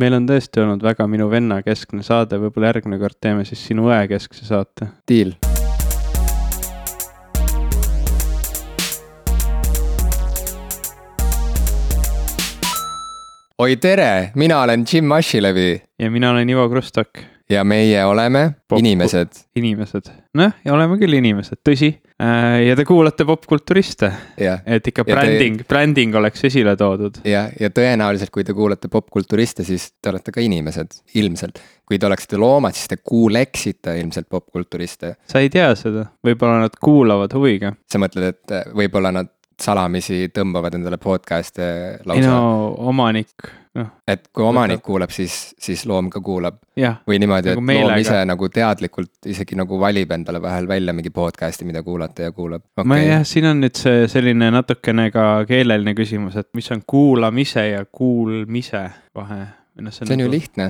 meil on tõesti olnud väga minu venna keskne saade, võib-olla järgmine kord teeme siis sinu õe keskse saate. Deal. oi tere, mina olen Jim Ashilevi. ja mina olen Ivo Krustok ja meie oleme Pop inimesed. inimesed, noh, ja oleme küll inimesed, tõsi. Äh, ja te kuulate popkulturiste. et ikka bränding bränding oleks esile toodud. ja, ja tõenäoliselt, kui te kuulate popkulturiste, siis te olete ka inimesed, ilmselt. kui te oleksite loomad, siis te kuuleksite ilmselt popkulturiste. sa ei tea seda, võib-olla nad kuulavad huviga. sa mõtled, et äh, võib-olla nad salamisi tõmbavad endale podcast'e lausa. ei no omanik, noh. et kui omanik kuulab, siis, siis loom ka kuulab. või niimoodi nagu, et meelega. loom ise nagu teadlikult isegi nagu valib endale vahel välja mingi podcast'i, mida kuulata ja kuulab okay.. ma jah, siin on nüüd see selline natukene ka keeleline küsimus, et mis on kuulamise ja kuulmise vahe noh, see on, see on nagu, ju lihtne,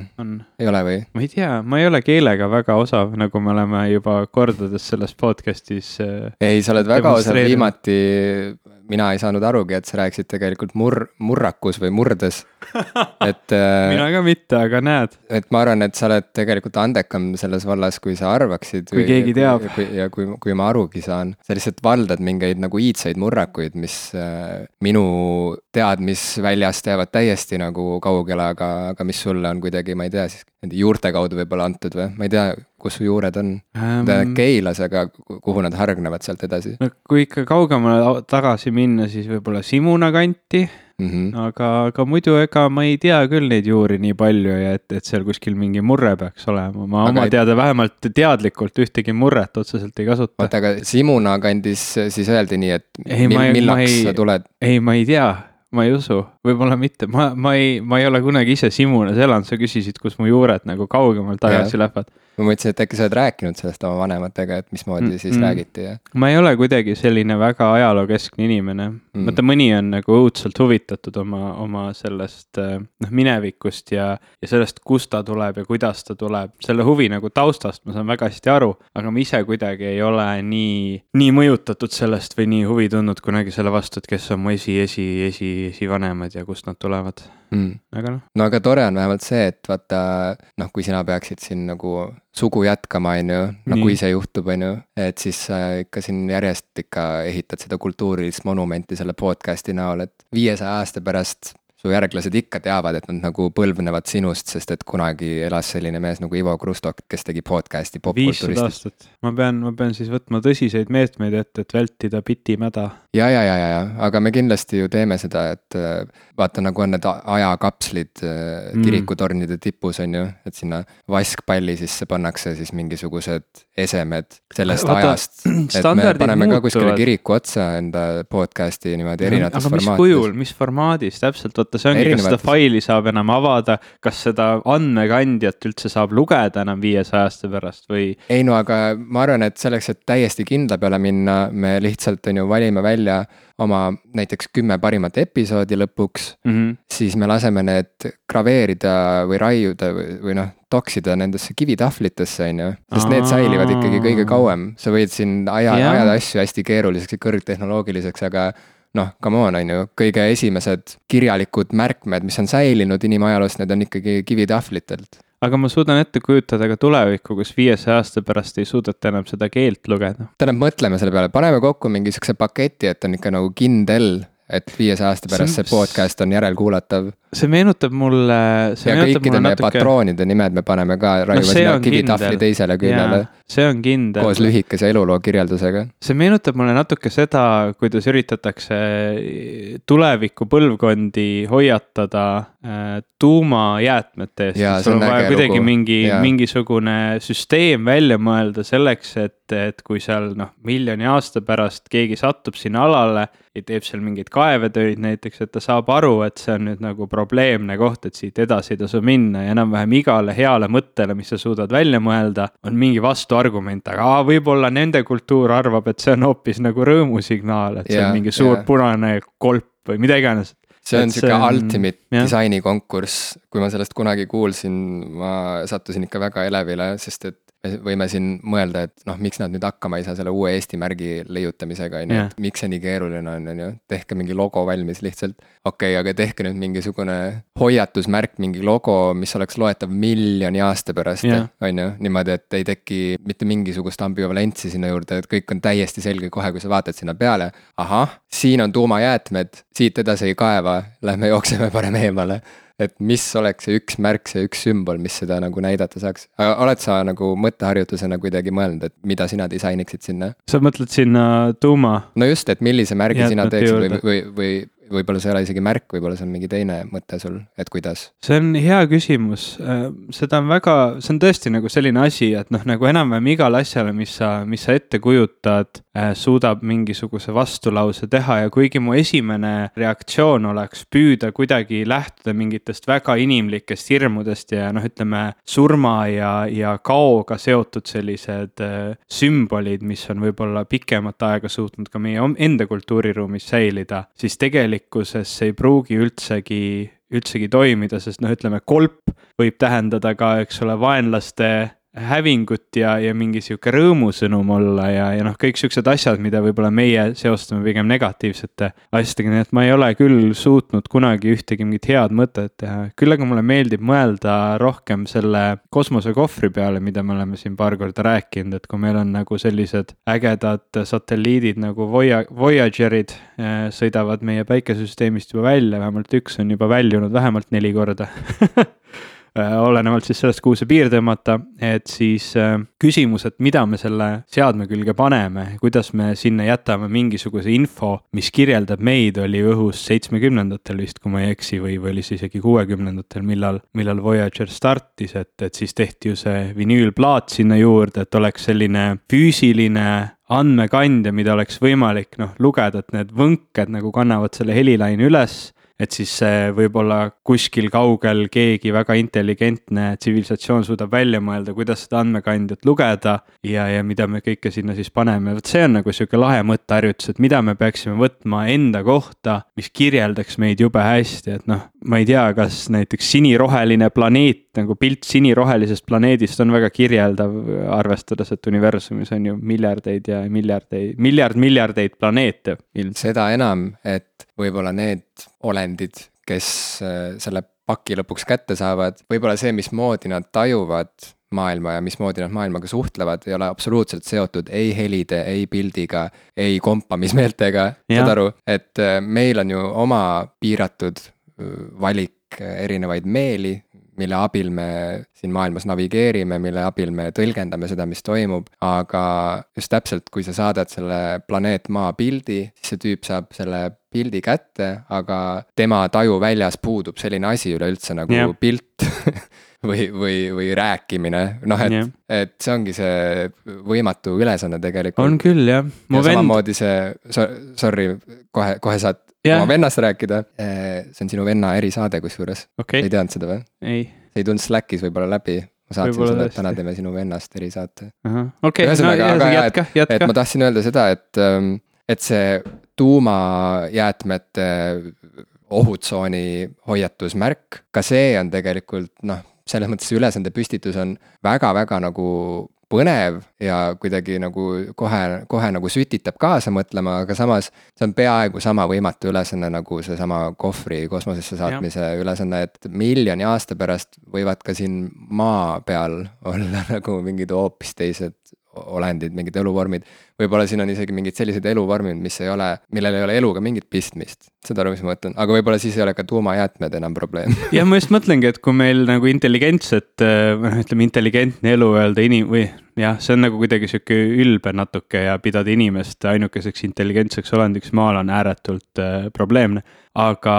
ei ole või? ma ei tea, ma ei ole keelega väga osav, nagu me oleme juba kordades selles podcast'is. Äh, ei, sa oled väga osav, viimati mina ei saanud arugi, et sa rääkisid tegelikult mur-, murrakus või murdes. et äh, mina ka mitte, aga näed. et ma arvan, et sa oled tegelikult andekam selles vallas, kui sa arvaksid. kui keegi teab. ja kui, kui ma arugi saan, sa lihtsalt valdad mingeid nagu iidseid murrakuid, mis äh, minu teadmisväljast jäävad täiesti nagu kaugele, aga, aga mis sulle on kuidagi, ma ei tea, siis nende juurte kaudu võib-olla antud või, ma ei tea, kus su juured on ähm,? Keilas, aga kuhu nad hargnevad sealt edasi? no kui ikka kaugemale tagasi minna, siis võib-olla Simuna kanti mm. -hmm. aga, aga muidu ega ma ei tea küll neid juuri nii palju ja et, et seal kuskil mingi murre peaks olema, ma aga oma et... teada vähemalt teadlikult ühtegi murret otseselt ei kasuta. oota, aga Simuna kandis siis öeldi nii, et ei, mil, millaks ei, sa tuled? ei, ma ei tea ma ei usu, võib-olla mitte, ma, ma ei, ma ei ole kunagi ise Simunas elanud, sa küsisid, kus mu juured nagu kaugemalt tagasi lähevad ma mõtlesin, et äkki sa oled rääkinud sellest oma vanematega, et mismoodi mm, siis mm. räägiti ja. ma ei ole kuidagi selline väga ajalookeskne inimene mm.. vaata, mõni on nagu õudselt huvitatud oma, oma sellest äh, noh, minevikust ja, ja sellest, kust ta tuleb ja kuidas ta tuleb. selle huvi nagu taustast ma saan väga hästi aru, aga ma ise kuidagi ei ole nii, nii mõjutatud sellest või nii huvi tundnud kunagi selle vastu, et kes on mu esi, esi, esi, esivanemad ja kust nad tulevad mm.. aga noh. no aga tore on vähemalt see, et vaata noh, kui sina peaksid siin nagu sugu jätkama, on ju, no kui see juhtub, on ju, et siis sa ikka siin järjest ikka ehitad seda kultuurilist monumenti selle podcast'i näol, et viiesaja aasta pärast su järglased ikka teavad, et nad nagu põlvnevad sinust, sest et kunagi elas selline mees nagu Ivo Krustok, kes tegi podcast'i viissada aastat, ma pean, ma pean siis võtma tõsiseid meetmeid ette, et vältida pitimäda. ja, ja, ja, ja, ja, aga me kindlasti ju teeme seda, et äh, vaata, nagu on need ajakapslid äh, mm. kirikutornide tipus, on ju, et sinna vaskpalli sisse pannakse siis mingisugused esemed sellest vaata, ajast. et me paneme muutuvad. ka kuskile kiriku otsa enda podcast'i niimoodi erinevates formaatides. mis kujul, mis formaadis täpselt, vot vaata, see ongi, kas seda faili saab enam avada, kas seda andmekandjat üldse saab lugeda enam viiesaja aasta pärast või? ei no aga ma arvan, et selleks, et täiesti kindla peale minna, me lihtsalt on ju valime välja oma näiteks kümme parimat episoodi lõpuks mm, -hmm. siis me laseme need graveerida või raiuda või, või noh, toksida nendesse kivitahvlitesse, on ju. sest Aa. need säilivad ikkagi kõige kauem, sa võid siin aja, ajada asju hästi keeruliseks ja kõrgtehnoloogiliseks, aga noh, come on, on ju, kõige esimesed kirjalikud märkmed, mis on säilinud inimajaloost, need on ikkagi kivitahvlitelt. aga ma suudan ette kujutada ka tulevikku, kus viiesaja aasta pärast ei suudeta enam seda keelt lugeda. tähendab, mõtleme selle peale, paneme kokku mingi sihukese paketi, et on ikka nagu kindel, et viiesaja aasta pärast see, see podcast on järelkuulatav see meenutab mulle. ja kõikide meie natuke... patroonide nimed me paneme ka, raiume no, sinna kivitahvli teisele küljele. see on kindel. koos lühikese eluloo kirjeldusega. see meenutab mulle natuke seda, kuidas üritatakse tuleviku põlvkondi hoiatada äh, tuumajäätmete eest. sul on vaja kuidagi lugu. mingi, mingisugune süsteem välja mõelda selleks, et, et kui seal noh, miljoni aasta pärast keegi satub sinna alale ja teeb seal mingeid kaevetöid näiteks, et ta saab aru, et see on nüüd nagu probleemne koht, et siit edasi ei tasu minna ja enam-vähem igale heale mõttele, mis sa suudad välja mõelda, on mingi vastuargument, aga aa, võib-olla nende kultuur arvab, et see on hoopis nagu rõõmusignaal, et see yeah, on mingi suur yeah. punane kolp või mida iganes see on sihuke ultimate jah. disainikonkurss, kui ma sellest kunagi kuulsin, ma sattusin ikka väga elevile, sest et me võime siin mõelda, et noh, miks nad nüüd hakkama ei saa selle uue Eesti märgi leiutamisega, on ju, et miks see nii keeruline on, on ju, tehke mingi logo valmis lihtsalt. okei okay,, aga tehke nüüd mingisugune hoiatusmärk, mingi logo, mis oleks loetav miljoni aasta pärast, on ju, niimoodi, et ei teki mitte mingisugust ambivalentsi sinna juurde, et kõik on täiesti selge kohe, kui sa vaatad sinna peale. ahah, siin on tuumajäätmed, siit edasi ei kaeva, lähme jookseme parem eemale et mis oleks see üks märk, see üks sümbol, mis seda nagu näidata saaks. oled sa nagu mõtteharjutusena kuidagi mõelnud, et mida sina disainiksid sinna? sa mõtled sinna tuuma? no just, et millise märgi sina teeksid või, või, või võib-olla see ei ole isegi märk, võib-olla see on mingi teine mõte sul, et kuidas? see on hea küsimus, äh, seda on väga, see on tõesti nagu selline asi, et noh, nagu enam-vähem igale asjale, mis sa, mis sa ette kujutad, äh, suudab mingisuguse vastulause teha ja kuigi mu esimene reaktsioon oleks püüda kuidagi lähtuda mingitest väga inimlikest hirmudest ja noh, ütleme surma ja, ja kaoga seotud sellised äh, sümbolid, mis on võib-olla pikemat aega suutnud ka meie enda kultuuriruumis säilida, siis tegelikult tegelikkuses ei pruugi üldsegi, üldsegi toimida, sest noh, ütleme kolp võib tähendada ka, eks ole, vaenlaste hävingut ja, ja mingi sihuke rõõmusõnum olla ja, ja noh, kõik siuksed asjad, mida võib-olla meie seostame pigem negatiivsete asjadega, nii et ma ei ole küll suutnud kunagi ühtegi mingit head mõtet teha. küll aga mulle meeldib mõelda rohkem selle kosmosekohvri peale, mida me oleme siin paar korda rääkinud, et kui meil on nagu sellised ägedad satelliidid nagu Voya-, Voyagerid eh, sõidavad meie päikesesüsteemist juba välja, vähemalt üks on juba väljunud vähemalt neli korda olenevalt siis sellest, kuhu see piir tõmmata, et siis äh, küsimus, et mida me selle seadme külge paneme, kuidas me sinna jätame mingisuguse info, mis kirjeldab meid, oli õhus seitsmekümnendatel vist, kui ma ei eksi, või, või oli see isegi kuuekümnendatel, millal, millal Voyager startis, et, et siis tehti ju see vinüülplaat sinna juurde, et oleks selline füüsiline andmekandja, mida oleks võimalik noh lugeda, et need võnked nagu kannavad selle helilaine üles et siis võib-olla kuskil kaugel keegi väga intelligentne tsivilisatsioon suudab välja mõelda, kuidas seda andmekandjat lugeda ja, ja mida me kõike sinna siis paneme, vot see on nagu sihuke lahe mõtteharjutus, et mida me peaksime võtma enda kohta, mis kirjeldaks meid jube hästi, et noh, ma ei tea, kas näiteks siniroheline planeet nagu pilt sinirohelisest planeedist on väga kirjeldav, arvestades, et universumis on ju miljardeid ja miljardeid, miljard miljardeid planeete seda enam, et võib-olla need olendid, kes äh, selle paki lõpuks kätte saavad, võib-olla see, mismoodi nad tajuvad maailma ja mismoodi nad maailmaga suhtlevad, ei ole absoluutselt seotud ei helide, ei pildiga, ei kompamismeeltega, saad aru, et äh, meil on ju oma piiratud äh, valik erinevaid meeli, mille abil me siin maailmas navigeerime, mille abil me tõlgendame seda, mis toimub. aga just täpselt, kui sa saadad selle planeet Maa pildi, siis see tüüp saab selle pildi kätte, aga tema tajuväljas puudub selline asi üleüldse nagu yeah. pilt või, või, või rääkimine, noh, et yeah., et see ongi see võimatu ülesanne tegelikult. on küll jah. ja vend... samamoodi see, sorry, kohe, kohe saad yeah. oma vennast rääkida. see on sinu venna erisaade kusjuures okay., ei teadnud seda või? ei. ei tulnud Slackis võib-olla läbi ma saatsin sulle, et täna teeme sinu vennast erisaate. okei, no jätka, jätka. et ma tahtsin öelda seda, et, ähm, et see tuumajäätmete ohutsooni hoiatusmärk, ka see on tegelikult noh, selles mõttes ülesande püstitus on väga-väga nagu põnev ja kuidagi nagu kohe, kohe nagu sütitab kaasa mõtlema, aga samas see on peaaegu sama võimatu ülesanne nagu seesama kohvri kosmosesse saatmise ja. ülesanne, et miljoni aasta pärast võivad ka siin maa peal olla nagu mingid hoopis teised olendid, mingid eluvormid. Võib-olla siin on isegi mingid sellised eluvormid, mis ei ole, millel ei ole eluga mingit pistmist. saad aru, mis ma mõtlen, aga võib-olla siis ei ole ka tuumajäätmed enam probleem jah, ma just mõtlengi, et kui meil nagu intelligentset, äh, noh ütleme intelligentne elu öelda inim- või jah, see on nagu kuidagi sihuke ülbe natuke ja pidada inimest ainukeseks intelligentseks olendiks maal on ääretult äh, probleemne. aga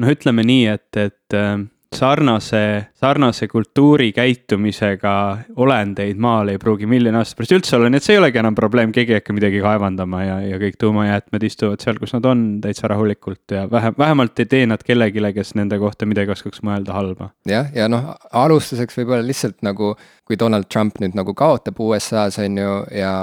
noh, ütleme nii, et, et äh, sarnase, sarnase kultuurikäitumisega olendeid maal ei pruugi miljoni aasta pärast üldse olla, nii et see ei olegi enam probleem, keegi ei hakka midagi kaevandama ja, ja kõik tuumajäätmed istuvad seal, kus nad on täitsa rahulikult ja vähe, vähemalt ei tee nad kellelegi, kes nende kohta midagi oskaks mõelda halba. jah, ja noh, alustuseks võib-olla lihtsalt nagu, kui Donald Trump nüüd nagu kaotab USA-s on ju ja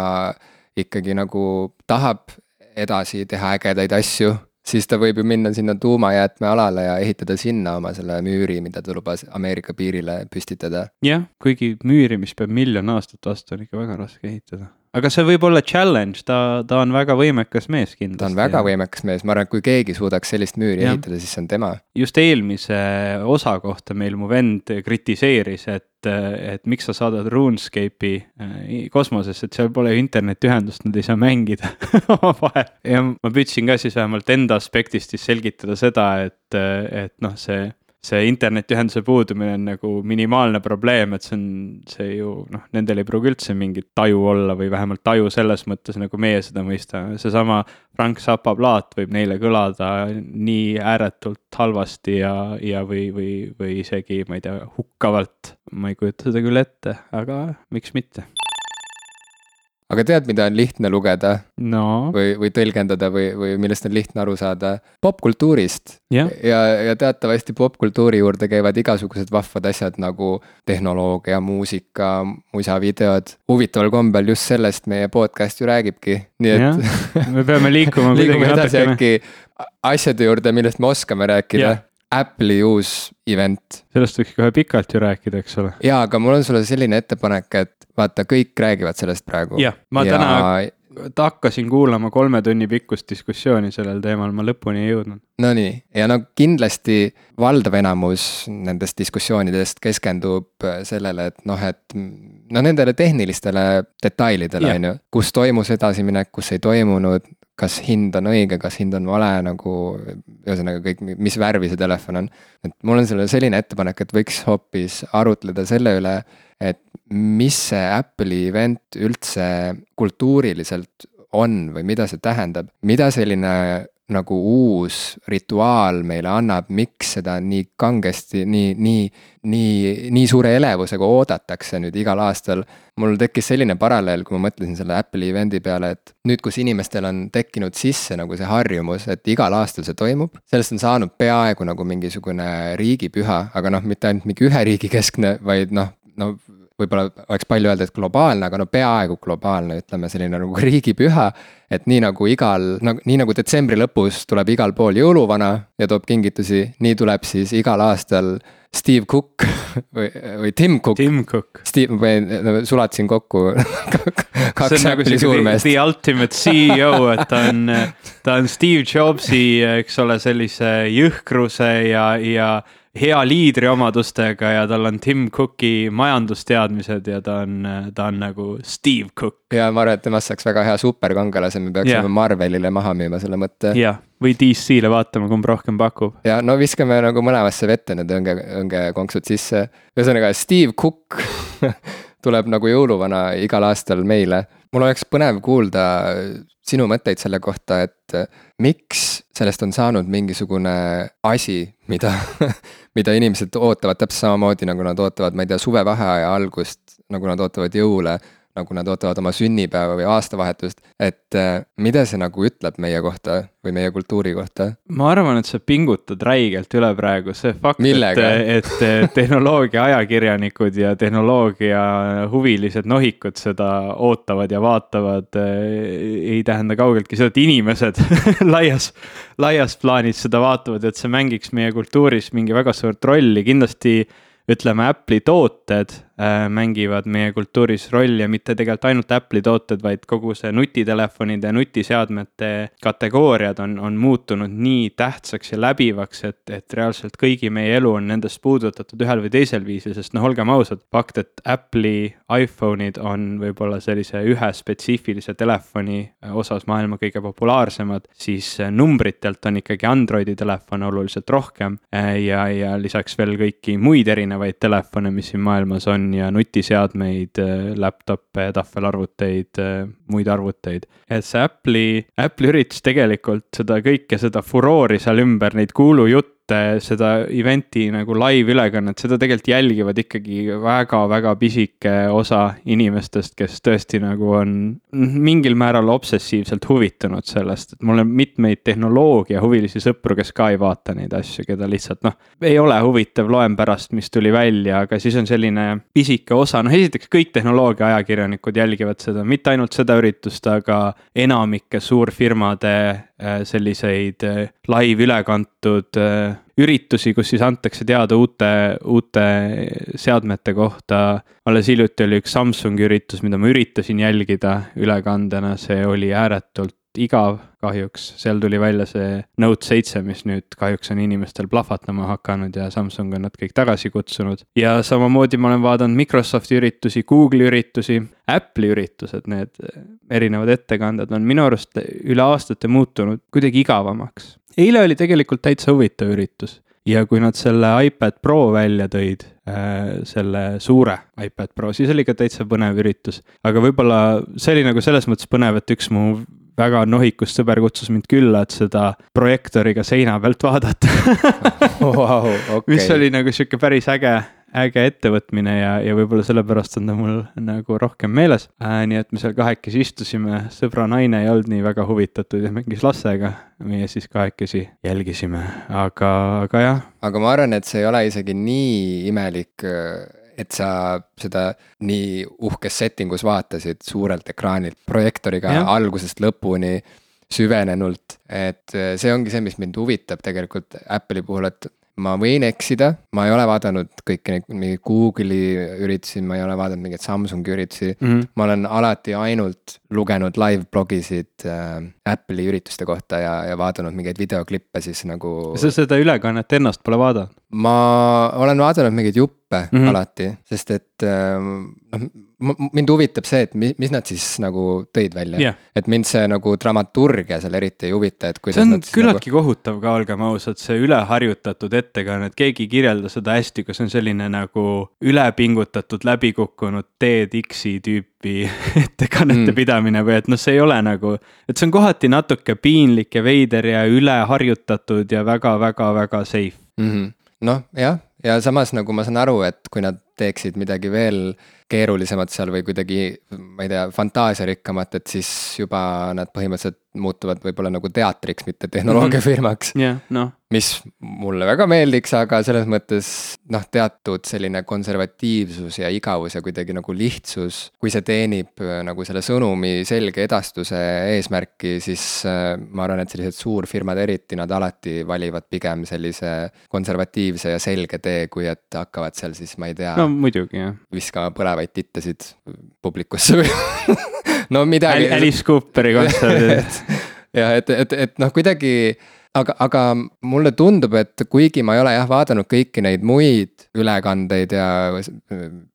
ikkagi nagu tahab edasi teha ägedaid asju siis ta võib ju minna sinna tuumajäätmealale ja ehitada sinna oma selle müüri, mida ta lubas Ameerika piirile püstitada. jah, kuigi müüri, mis peab miljon aastat vastu, on ikka väga raske ehitada aga see võib olla challenge, ta, ta on väga võimekas mees kindlasti. ta on väga ja. võimekas mees, ma arvan, et kui keegi suudaks sellist müüri ja. ehitada, siis see on tema. just eelmise osa kohta meil mu vend kritiseeris, et, et miks sa saadad RuneScape'i äh, kosmosesse, et seal pole ju internetiühendust, nad ei saa mängida omavahel. ja ma püüdsin ka siis vähemalt enda aspektist siis selgitada seda, et, et noh, see see internetiühenduse puudumine on nagu minimaalne probleem, et see on, see ju noh, nendel ei pruugi üldse mingit taju olla või vähemalt taju selles mõttes, nagu meie seda mõistame, seesama Frank Zappa plaat võib neile kõlada nii ääretult halvasti ja, ja või, või, või isegi, ma ei tea, hukkavalt. ma ei kujuta seda küll ette, aga miks mitte aga tead, mida on lihtne lugeda no.? või, või tõlgendada või, või millest on lihtne aru saada? popkultuurist yeah.. ja, ja teatavasti popkultuuri juurde käivad igasugused vahvad asjad nagu tehnoloogia, muusika, musavideod. huvitaval kombel just sellest meie podcast ju räägibki, nii et yeah.. me peame liikuma kuidagi natukene. äkki asjade juurde, millest me oskame rääkida yeah Apple'i uus event. sellest võiks kohe pikalt ju rääkida, eks ole. jaa, aga mul on sulle selline ettepanek, et vaata, kõik räägivad sellest praegu. jah, ma ja... täna hakkasin kuulama kolme tunni pikkust diskussiooni sellel teemal, ma lõpuni ei jõudnud. Nonii, ja no kindlasti valdav enamus nendest diskussioonidest keskendub sellele, et noh, et no nendele tehnilistele detailidele, on ju, kus toimus edasiminek, kus ei toimunud, kas hind on õige, kas hind on vale, nagu ühesõnaga kõik, mis värvi see telefon on. et mul on sulle selline ettepanek, et võiks hoopis arutleda selle üle, et mis see Apple'i event üldse kultuuriliselt on või mida see tähendab, mida selline nagu uus rituaal meile annab, miks seda nii kangesti, nii, nii, nii, nii suure elevusega oodatakse nüüd igal aastal. mul tekkis selline paralleel, kui ma mõtlesin selle Apple'i event'i peale, et nüüd, kus inimestel on tekkinud sisse nagu see harjumus, et igal aastal see toimub, sellest on saanud peaaegu nagu mingisugune riigipüha, aga noh, mitte ainult mingi ühe riigi keskne, vaid noh, no võib-olla oleks palju öelda, et globaalne, aga no peaaegu globaalne, ütleme selline nagu riigipüha. et nii nagu igal, no nii nagu detsembri lõpus tuleb igal pool jõuluvana ja toob kingitusi, nii tuleb siis igal aastal Steve Cook või, või Tim Cook. Tim Cook. Steve, ma sulatasin kokku kaks nagu Apple'i suurmeest. The ultimate CEO, et ta on, ta on Steve Jobsi, eks ole, sellise jõhkruse ja, ja hea liidri omadustega ja tal on Tim Cooki majandusteadmised ja ta on, ta on nagu Steve Cook. ja ma arvan, et temast saaks väga hea superkangelase, me peaksime yeah. Marvelile maha müüma selle mõtte. jah, või DC-le vaatama, kumb rohkem pakub. ja no viskame nagu mõlemasse vette need õnge, õngekonksud sisse. ühesõnaga Steve Cook tuleb nagu jõuluvana igal aastal meile. mul oleks põnev kuulda sinu mõtteid selle kohta, et miks sellest on saanud mingisugune asi, mida mida inimesed ootavad täpselt samamoodi, nagu nad ootavad, ma ei tea, suvevaheaja algust, nagu nad ootavad jõule nagu nad ootavad oma sünnipäeva või aastavahetust, et äh, mida see nagu ütleb meie kohta või meie kultuuri kohta? ma arvan, et sa pingutad räigelt üle praegu, see fakt, et, et tehnoloogia ajakirjanikud ja tehnoloogia huvilised nohikud seda ootavad ja vaatavad, äh, ei tähenda kaugeltki seda, et inimesed laias, laias plaanis seda vaatavad, et see mängiks meie kultuuris mingi väga suurt rolli, kindlasti ütleme, Apple'i tooted Äh, mängivad meie kultuuris rolli ja mitte tegelikult ainult Apple'i tooted, vaid kogu see nutitelefonide nutiseadmete kategooriad on, on muutunud nii tähtsaks ja läbivaks, et, et reaalselt kõigi meie elu on nendest puudutatud ühel või teisel viisil, sest noh, olgem ausad, fakt, et Apple'i iPhone'id on võib-olla sellise ühe spetsiifilise telefoni osas maailma kõige populaarsemad, siis numbritelt on ikkagi Androidi telefone oluliselt rohkem ja, ja lisaks veel kõiki muid erinevaid telefone, mis siin maailmas on ja nutiseadmeid, äh, laptop'e, tahvelarvuteid, äh, muid arvuteid. et see Apple'i, Apple üritas tegelikult seda kõike, seda furoori seal ümber, neid kuulujutte seda event'i nagu live-ülekannet, seda tegelikult jälgivad ikkagi väga-väga pisike osa inimestest, kes tõesti nagu on mingil määral obsessiivselt huvitunud sellest, et mul on mitmeid tehnoloogiahuvilisi sõpru, kes ka ei vaata neid asju, keda lihtsalt noh, ei ole huvitav, loen pärast, mis tuli välja, aga siis on selline pisike osa, noh esiteks kõik tehnoloogia ajakirjanikud jälgivad seda, mitte ainult seda üritust, aga enamike suurfirmade selliseid live üle kantud üritusi, kus siis antakse teada uute, uute seadmete kohta. alles hiljuti oli üks Samsungi üritus, mida ma üritasin jälgida ülekandena, see oli ääretult igav kahjuks, seal tuli välja see Note seitse, mis nüüd kahjuks on inimestel plahvatama hakanud ja Samsung on nad kõik tagasi kutsunud. ja samamoodi ma olen vaadanud Microsofti üritusi, Google'i üritusi, Apple'i üritused, need erinevad ettekanded on minu arust üle aastate muutunud kuidagi igavamaks. eile oli tegelikult täitsa huvitav üritus ja kui nad selle iPad Pro välja tõid äh,, selle suure iPad Pro, siis oli ka täitsa põnev üritus. aga võib-olla see oli nagu selles mõttes põnev, et üks mu väga nohikus sõber kutsus mind külla, et seda projektooriga seina pealt vaadata wow, okay. mis oli nagu sihuke päris äge, äge ettevõtmine ja, ja võib-olla sellepärast on ta mul nagu rohkem meeles äh,. nii et me seal kahekesi istusime, sõbra naine ei olnud nii väga huvitatud ja mängis lastega. meie siis kahekesi jälgisime, aga, aga jah. aga ma arvan, et see ei ole isegi nii imelik äh, et sa seda nii uhkes setting us vaatasid suurelt ekraanilt projektoriga ja. algusest lõpuni süvenenult, et äh, see ongi see, mis mind huvitab tegelikult Apple'i puhul, et ma võin eksida, ma ei ole vaadanud kõiki neid mingeid Google'i üritusi, ma ei ole vaadanud mingeid Samsungi üritusi mm. -hmm. ma olen alati ainult lugenud live blogisid äh, Apple'i ürituste kohta ja, ja vaadanud mingeid videoklippe siis nagu. sa seda ülekannet ennast pole vaadanud? ma olen vaadanud mingeid juppe mm -hmm. alati, sest et äh, noh mind huvitab see, et mis, mis nad siis nagu tõid välja yeah.. et mind see nagu dramaturgia seal eriti ei huvita, et kuidas. see on küllaltki nagu... kohutav ka, olgem ausad, see üleharjutatud ettekanne, et keegi ei kirjelda seda hästi, kui see on selline nagu ülepingutatud, läbikukkunud TEDx-i tüüpi ettekannete mm. pidamine või et noh, see ei ole nagu. et see on kohati natuke piinlik ja veider ja üleharjutatud ja väga-väga-väga safe mm -hmm.. noh, jah, ja samas nagu ma saan aru, et kui nad teeksid midagi veel keerulisemat seal või kuidagi, ma ei tea, fantaasiarikkamat, et siis juba nad põhimõtteliselt muutuvad võib-olla nagu teatriks, mitte tehnoloogiafirmaks mm. -hmm. Yeah, no. mis mulle väga meeldiks, aga selles mõttes noh, teatud selline konservatiivsus ja igavus ja kuidagi nagu lihtsus. kui see teenib äh, nagu selle sõnumi selge edastuse eesmärki, siis äh, ma arvan, et sellised suurfirmad eriti, nad alati valivad pigem sellise konservatiivse ja selge tee, kui et hakkavad seal siis, ma ei tea. no muidugi jah. viskama põlevaid tittasid publikusse või no midagi. Alice Cooperi kontserdid jah, et, et, et noh, kuidagi aga, aga mulle tundub, et kuigi ma ei ole jah vaadanud kõiki neid muid ülekandeid ja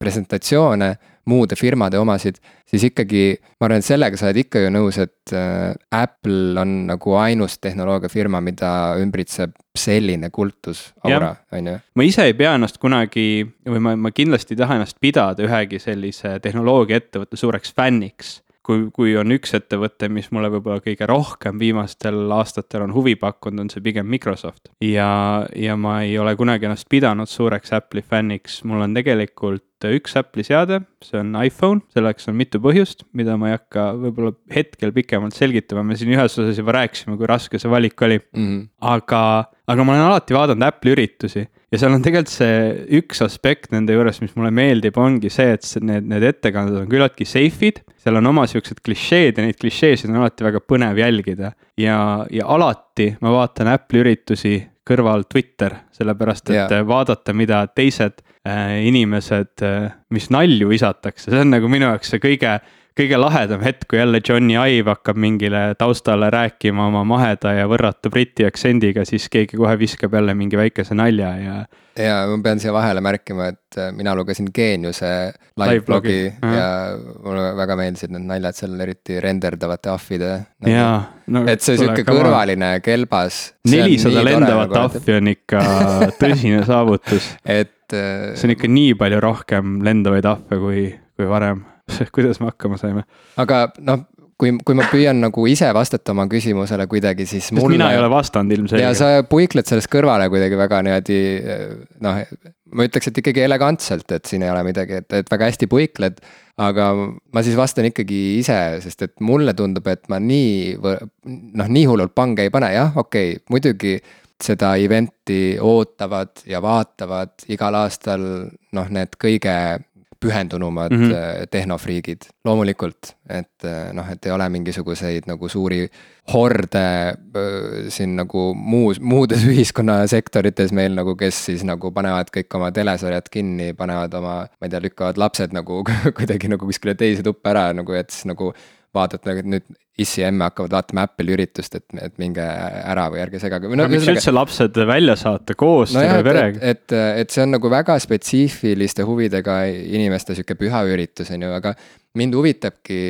presentatsioone, muude firmade omasid, siis ikkagi ma arvan, et sellega sa oled ikka ju nõus, et äh, Apple on nagu ainus tehnoloogiafirma, mida ümbritseb selline kultusaura, on ju. ma ise ei pea ennast kunagi või ma, ma kindlasti ei taha ennast pidada ühegi sellise tehnoloogiaettevõtte suureks fänniks kui, kui on üks ettevõte, mis mulle võib-olla kõige rohkem viimastel aastatel on huvi pakkunud, on see pigem Microsoft. ja, ja ma ei ole kunagi ennast pidanud suureks Apple'i fänniks, mul on tegelikult üks Apple'i seade, see on iPhone, selleks on mitu põhjust, mida ma ei hakka võib-olla hetkel pikemalt selgitama, me siin ühes osas juba rääkisime, kui raske see valik oli mm. -hmm. aga, aga ma olen alati vaadanud Apple'i üritusi ja seal on tegelikult see üks aspekt nende juures, mis mulle meeldib, ongi see, et need, need ettekanded on küllaltki safe'id. seal on oma siuksed klišeed ja neid klišeesid on alati väga põnev jälgida ja, ja alati ma vaatan Apple'i üritusi kõrval Twitter, sellepärast et yeah. vaadata, mida teised äh, inimesed äh,, mis nalju visatakse, see on nagu minu jaoks see kõige kõige lahedam hetk, kui jälle Johnny Ive hakkab mingile taustale rääkima oma maheda ja võrratu briti aktsendiga, siis keegi kohe viskab jälle mingi väikese nalja ja. ja ma pean siia vahele märkima, et äh, mina lugesin Geeniuse live ja mulle väga meeldisid need naljad seal, eriti renderdavate ahvide nagu.. No, et see sihuke kõrvaline kelbas. nelisada lendavat ahvi on ikka tõsine saavutus et. Äh, see on ikka nii palju rohkem lendavaid ahve kui, kui varem kuidas me hakkama saime. aga noh, kui, kui ma püüan nagu ise vastata oma küsimusele kuidagi, siis Sest mulle. mina ei ole vastanud ilmselgelt. ja sa puikled sellest kõrvale kuidagi väga niimoodi noh, ma ütleks, et ikkagi elegantselt, et siin ei ole midagi, et, et väga hästi puikled. aga ma siis vastan ikkagi ise, sest et mulle tundub, et ma nii, noh, nii hullult pange ei pane, jah, okei okay,, muidugi seda event'i ootavad ja vaatavad igal aastal noh, need kõige pühendunumad mm -hmm. tehnofriigid, loomulikult, et noh, et ei ole mingisuguseid nagu suuri horde siin nagu muus, muudes ühiskonnasektorites meil nagu, kes siis nagu panevad kõik oma telesarjad kinni, panevad oma, ma ei tea, lükkavad lapsed nagu kuidagi nagu kuskile teise tuppa ära nagu, et siis nagu vaadata, et nüüd issi ja emme hakkavad vaatama Apple'i üritust, et, et minge ära või ärge segage. no miks üldse lapsed välja saata koos no terve perega? et, et, et see on nagu väga spetsiifiliste huvidega inimeste sihuke püha üritus, on ju, aga mind huvitabki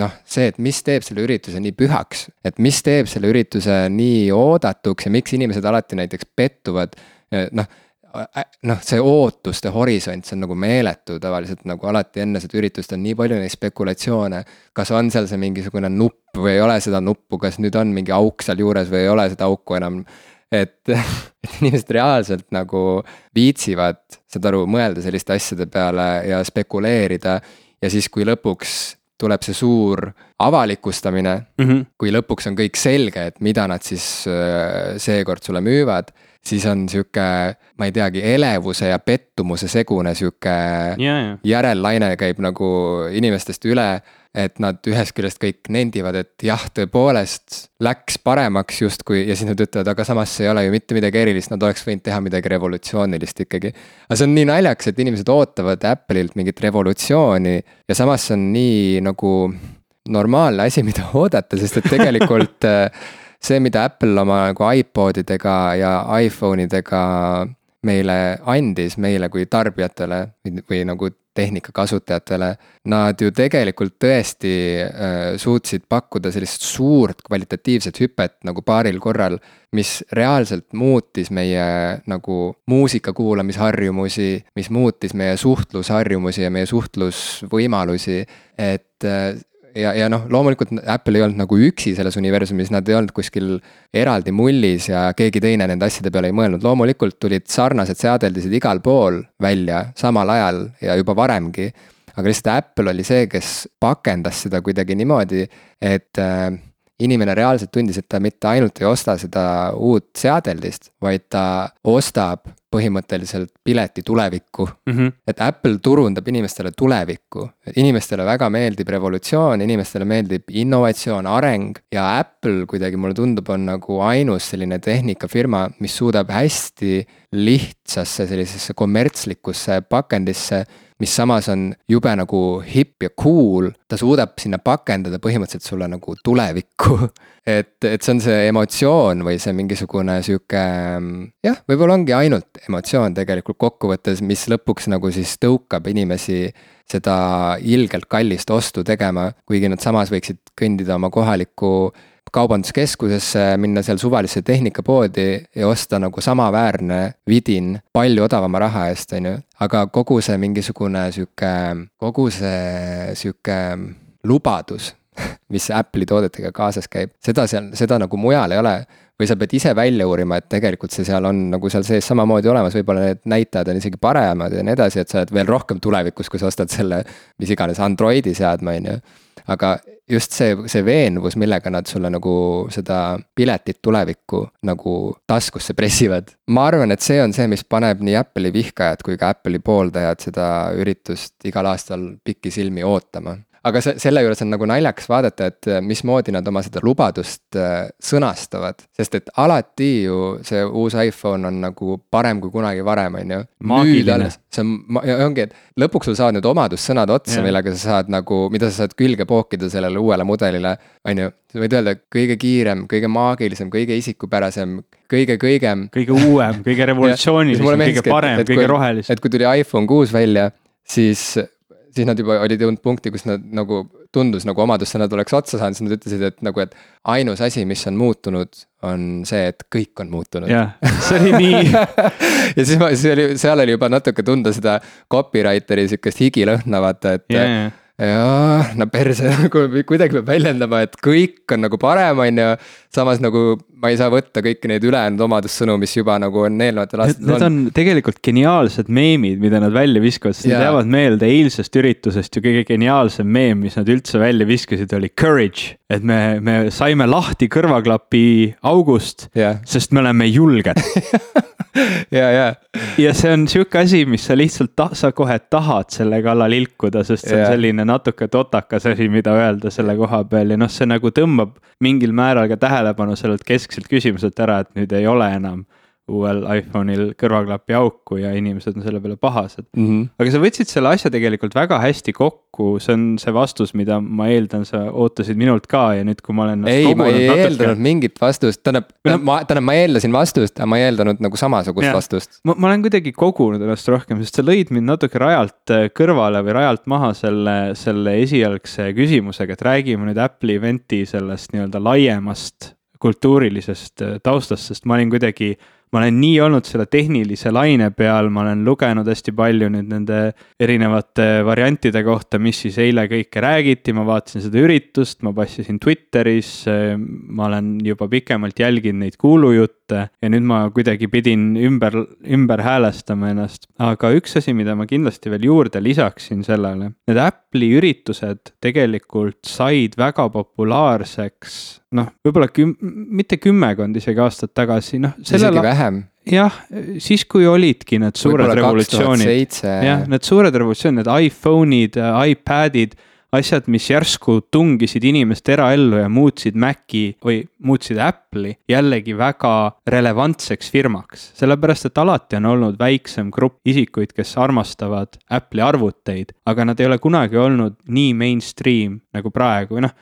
noh, see, et mis teeb selle ürituse nii pühaks, et mis teeb selle ürituse nii oodatuks ja miks inimesed alati näiteks pettuvad noh noh, see ootuste horisont, see on nagu meeletu tavaliselt nagu alati enne seda üritust on nii palju neid spekulatsioone. kas on seal see mingisugune nupp või ei ole seda nuppu, kas nüüd on mingi auk seal juures või ei ole seda auku enam. et, et inimesed reaalselt nagu viitsivad, saad aru, mõelda selliste asjade peale ja spekuleerida. ja siis, kui lõpuks tuleb see suur avalikustamine mm, -hmm. kui lõpuks on kõik selge, et mida nad siis äh, seekord sulle müüvad siis on sihuke, ma ei teagi, elevuse ja pettumuse segune sihuke järellaine käib nagu inimestest üle. et nad ühest küljest kõik nendivad, et jah, tõepoolest läks paremaks justkui ja siis nad ütlevad, aga samas see ei ole ju mitte midagi erilist, nad oleks võinud teha midagi revolutsioonilist ikkagi. aga see on nii naljakas, et inimesed ootavad Apple'ilt mingit revolutsiooni ja samas see on nii nagu normaalne asi, mida oodata, sest et tegelikult see, mida Apple oma nagu iPodidega ja iPhone idega meile andis, meile kui tarbijatele või, või nagu tehnika kasutajatele. Nad ju tegelikult tõesti äh, suutsid pakkuda sellist suurt kvalitatiivset hüpet nagu paaril korral. mis reaalselt muutis meie nagu muusika kuulamisharjumusi, mis muutis meie suhtlusharjumusi ja meie suhtlusvõimalusi. et äh, ja, ja noh, loomulikult Apple ei olnud nagu üksi selles universumis, nad ei olnud kuskil eraldi mullis ja keegi teine nende asjade peale ei mõelnud, loomulikult tulid sarnased seadeldised igal pool välja samal ajal ja juba varemgi. aga lihtsalt Apple oli see, kes pakendas seda kuidagi niimoodi, et äh, inimene reaalselt tundis, et ta mitte ainult ei osta seda uut seadeldist, vaid ta ostab põhimõtteliselt pileti tulevikku mm. -hmm. et Apple turundab inimestele tulevikku, inimestele väga meeldib revolutsioon, inimestele meeldib innovatsioon, areng ja Apple kuidagi mulle tundub, on nagu ainus selline tehnikafirma, mis suudab hästi lihtsasse sellisesse kommertslikusse pakendisse mis samas on jube nagu hipp ja cool, ta suudab sinna pakendada põhimõtteliselt sulle nagu tulevikku et, et see on see emotsioon või see mingisugune sihuke jah, võib-olla ongi ainult emotsioon tegelikult kokkuvõttes, mis lõpuks nagu siis tõukab inimesi seda ilgelt kallist ostu tegema, kuigi nad samas võiksid kõndida oma kohalikku kaubanduskeskusesse, minna seal suvalisse tehnikapoodi ja osta nagu samaväärne vidin palju odavama raha eest, on ju. aga kogu see mingisugune sihuke, kogu see sihuke lubadus, mis Apple'i toodetega kaasas käib, seda seal, seda nagu mujal ei ole või sa pead ise välja uurima, et tegelikult see seal on nagu seal sees samamoodi olemas, võib-olla need näitajad on isegi paremad ja nii edasi, et sa oled veel rohkem tulevikus, kui sa ostad selle mis iganes Androidi seadme, on ju. aga just see, see veenvus, millega nad sulle nagu seda piletit tulevikku nagu taskusse pressivad. ma arvan, et see on see, mis paneb nii Apple'i vihkajad kui ka Apple'i pooldajad seda üritust igal aastal pikisilmi ootama aga see, selle juures on nagu naljakas vaadata, et äh, mismoodi nad oma seda lubadust äh, sõnastavad. sest et alati ju see uus iPhone on nagu parem kui kunagi varem, on ju. see on, ongi, et lõpuks sul saavad need omadussõnad otsa yeah., millega sa saad nagu, mida sa saad külge pookida sellele uuele mudelile. on ju, sa võid öelda kõige kiirem, kõige maagilisem, kõige isikupärasem, kõige kõigem. kõige uuem, kõige revolutsioonilisem, kõige parem, kõige rohelisem. et kui tuli iPhone kuus välja, siis siis nad juba olid jõudnud punkti, kus nad nagu tundus nagu omadussõnad oleks otsa saanud, siis nad ütlesid, et nagu, et ainus asi, mis on muutunud, on see, et kõik on muutunud. jah, see oli nii ja siis ma, siis oli, seal oli juba natuke tunda seda copywriter'i sihukest higilõhna, vaata, et yeah, jaa, no perse nagu kuidagi peab väljendama, et kõik on nagu parem, on ju. samas nagu ma ei saa võtta kõiki neid ülejäänud omadussõnu, mis juba nagu on eelnevatel aastatel olnud. Need on tegelikult geniaalsed meemid, mida nad välja viskavad, sest nad jäävad meelde eilsest üritusest ju kõige geniaalsem meem, mis nad üldse välja viskasid, oli courage. et me, me saime lahti kõrvaklapi august sest me oleme julged ja, ja. ja see on sihuke asi, mis sa lihtsalt ta-, sa kohe tahad selle kallal ilkuda, sest see on ja. selline natuke totakas asi, mida öelda selle koha peal ja noh, see nagu tõmbab mingil määral ka tähelepanu sellelt keskselt küsimuselt ära, et nüüd ei ole enam uuel iPhone'il kõrvaklapi auku ja inimesed on selle peale pahased mm. -hmm. aga sa võtsid selle asja tegelikult väga hästi kokku, see on see vastus, mida ma eeldan, sa ootasid minult ka ja nüüd, kui ma olen. ei, ma ei natuke... eeldanud mingit vastust, tähendab no,, ma, tähendab, ma eeldasin vastust, aga ma ei eeldanud nagu samasugust ja. vastust. ma, ma olen kuidagi kogunud ennast rohkem, sest sa lõid mind natuke rajalt äh, kõrvale või rajalt maha selle, selle esialgse küsimusega, et räägime nüüd Apple'i event'i sellest nii-öelda laiemast kultuurilisest äh, taustast, sest ma olin kuidagi ma olen nii olnud selle tehnilise laine peal, ma olen lugenud hästi palju nüüd nende erinevate variantide kohta, mis siis eile kõike räägiti, ma vaatasin seda üritust, ma passisin Twitteris. ma olen juba pikemalt jälginud neid kuulujutte ja nüüd ma kuidagi pidin ümber, ümber häälestama ennast. aga üks asi, mida ma kindlasti veel juurde lisaksin sellele, need Apple'i üritused tegelikult said väga populaarseks noh, võib-olla küm-, mitte kümmekond isegi aastat tagasi, noh. isegi vähem. jah, siis kui olidki need suured revolutsioonid. jah, need suured revolutsioonid, need iPhone'id, iPad'id asjad, mis järsku tungisid inimeste eraellu ja muutsid Maci või muutsid Apple'i jällegi väga relevantseks firmaks. sellepärast, et alati on olnud väiksem grupp isikuid, kes armastavad Apple'i arvuteid, aga nad ei ole kunagi olnud nii mainstream nagu praegu noh.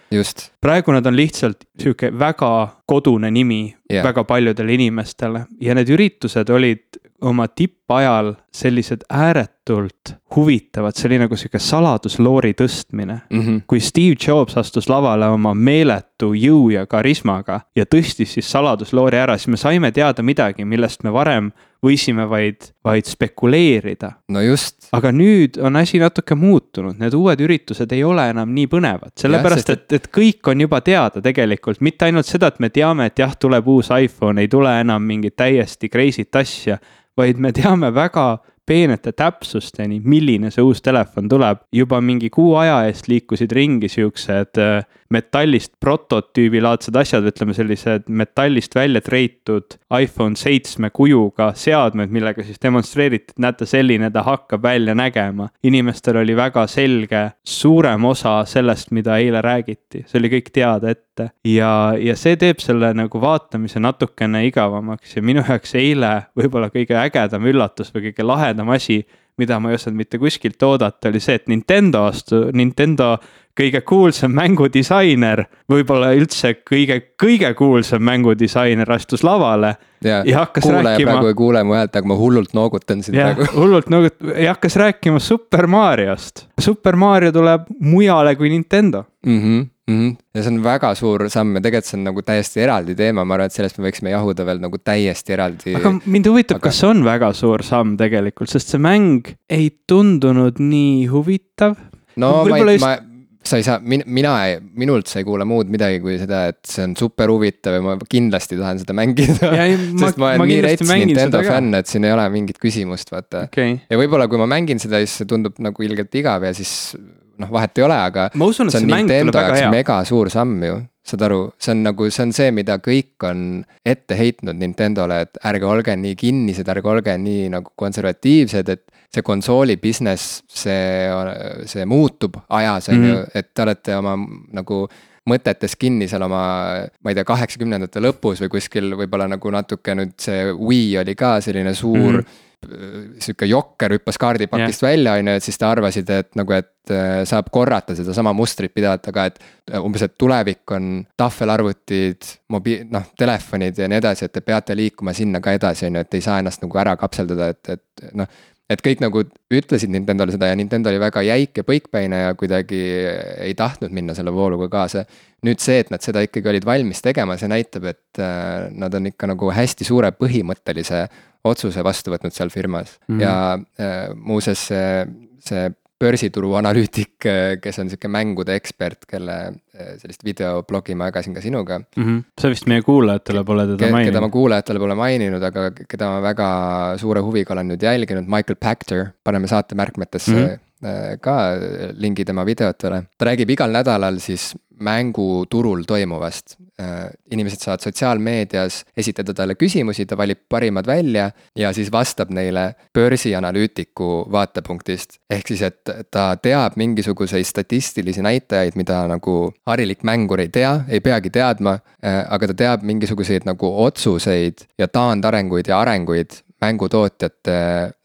praegu nad on lihtsalt sihuke väga kodune nimi yeah. väga paljudele inimestele ja need üritused olid oma tippajal sellised ääretult huvitavad, see oli nagu sihuke saladusloori tõstmine mm. -hmm. kui Steve Jobs astus lavale oma meeletu jõu ja karismaga ja tõstis siis saladusloori ära, siis me saime teada midagi, millest me varem võisime vaid, vaid spekuleerida. no just. aga nüüd on asi natuke muutunud, need uued üritused ei ole enam nii põnevad, sellepärast et, et kõik on juba teada tegelikult, mitte ainult seda, et me teame, et jah, tuleb uus iPhone, ei tule enam mingit täiesti crazy't asja vaid me teame väga peenete täpsusteni, milline see uus telefon tuleb. juba mingi kuu aja eest liikusid ringi siuksed äh, metallist prototüübilaadsed asjad, ütleme sellised metallist välja treitud iPhone seitsme kujuga seadmed, millega siis demonstreeriti, et näete, selline ta hakkab välja nägema. inimestel oli väga selge suurem osa sellest, mida eile räägiti, see oli kõik teada ette ja, ja see teeb selle nagu vaatamise natukene igavamaks ja minu jaoks eile võib-olla kõige ägedam üllatus või kõige lahedam asi mida ma ei osanud mitte kuskilt oodata, oli see, et Nintendo astu-, Nintendo kõige kuulsam mängudisainer, võib-olla üldse kõige, kõige kuulsam mängudisainer astus lavale. ja, ja hakkas kuulaja rääkima. praegu ei kuule mu häält, aga ma hullult noogutan siin ja, praegu. hullult noogut- ja hakkas rääkima Super Mariost. Super Mario tuleb mujale kui Nintendo mm. -hmm mm. -hmm. ja see on väga suur samm ja tegelikult see on nagu täiesti eraldi teema, ma arvan, et sellest me võiksime jahuda veel nagu täiesti eraldi. aga mind huvitab aga..., kas see on väga suur samm tegelikult, sest see mäng ei tundunud nii huvitav. no ma ei ma sa ei saa, min-, mina, minult sa ei kuule muud midagi kui seda, et see on super huvitav ja ma kindlasti tahan seda mängida. sest ma olen ma nii rets Nintendo fänn, et siin ei ole mingit küsimust, vaata okay.. ja võib-olla, kui ma mängin seda, siis see tundub nagu ilgelt igav ja siis noh, vahet ei ole, aga. Usun, see on Nintendo jaoks mega suur samm ju saad aru, see on nagu, see on see, mida kõik on ette heitnud Nintendole, et ärge olge nii kinnised, ärge olge nii nagu konservatiivsed, et see konsooli business, see, see muutub ajas, on ju, mhm. et te olete oma nagu mõtetes kinni seal oma, ma ei tea, kaheksakümnendate lõpus või kuskil võib-olla nagu natuke nüüd see Wii oli ka selline suur mm. -hmm sihuke jokker hüppas kaardipakist yeah. välja, on ju, et siis te arvasid, et nagu, et äh, saab korrata sedasama mustrit pidada, aga et äh, umbes, et tulevik on tahvelarvutid, mobiil, noh, telefonid ja nii edasi, et te peate liikuma sinna ka edasi, on ju, et ei saa ennast nagu ära kapseldada, et, et noh et kõik nagu ütlesid Nintendo'le seda ja Nintendo oli väga jäik ja põikpäine ja kuidagi ei tahtnud minna selle vooluga kaasa. nüüd see, et nad seda ikkagi olid valmis tegema, see näitab, et äh, nad on ikka nagu hästi suure põhimõttelise otsuse vastu võtnud seal firmas mm -hmm. ja äh, muuseas see, see börsituru analüütik, kes on sihuke mängude ekspert, kelle sellist videoblogi ma jagasin ka sinuga mm. -hmm. sa vist meie kuulajatele pole teda Ke, maininud. keda ma kuulajatele pole maininud, aga keda ma väga suure huviga olen nüüd jälginud, Michael Pachter, paneme saate märkmetesse mm. -hmm ka lingi tema videotele. ta räägib igal nädalal siis mänguturul toimuvast. Äh, inimesed saavad sotsiaalmeedias esitada talle küsimusi, ta valib parimad välja ja siis vastab neile börsianalüütiku vaatepunktist. ehk siis, et ta teab mingisuguseid statistilisi näitajaid, mida nagu harilik mängur ei tea, ei peagi teadma, äh, aga ta teab mingisuguseid nagu otsuseid ja taandarenguid ja arenguid mängutootjate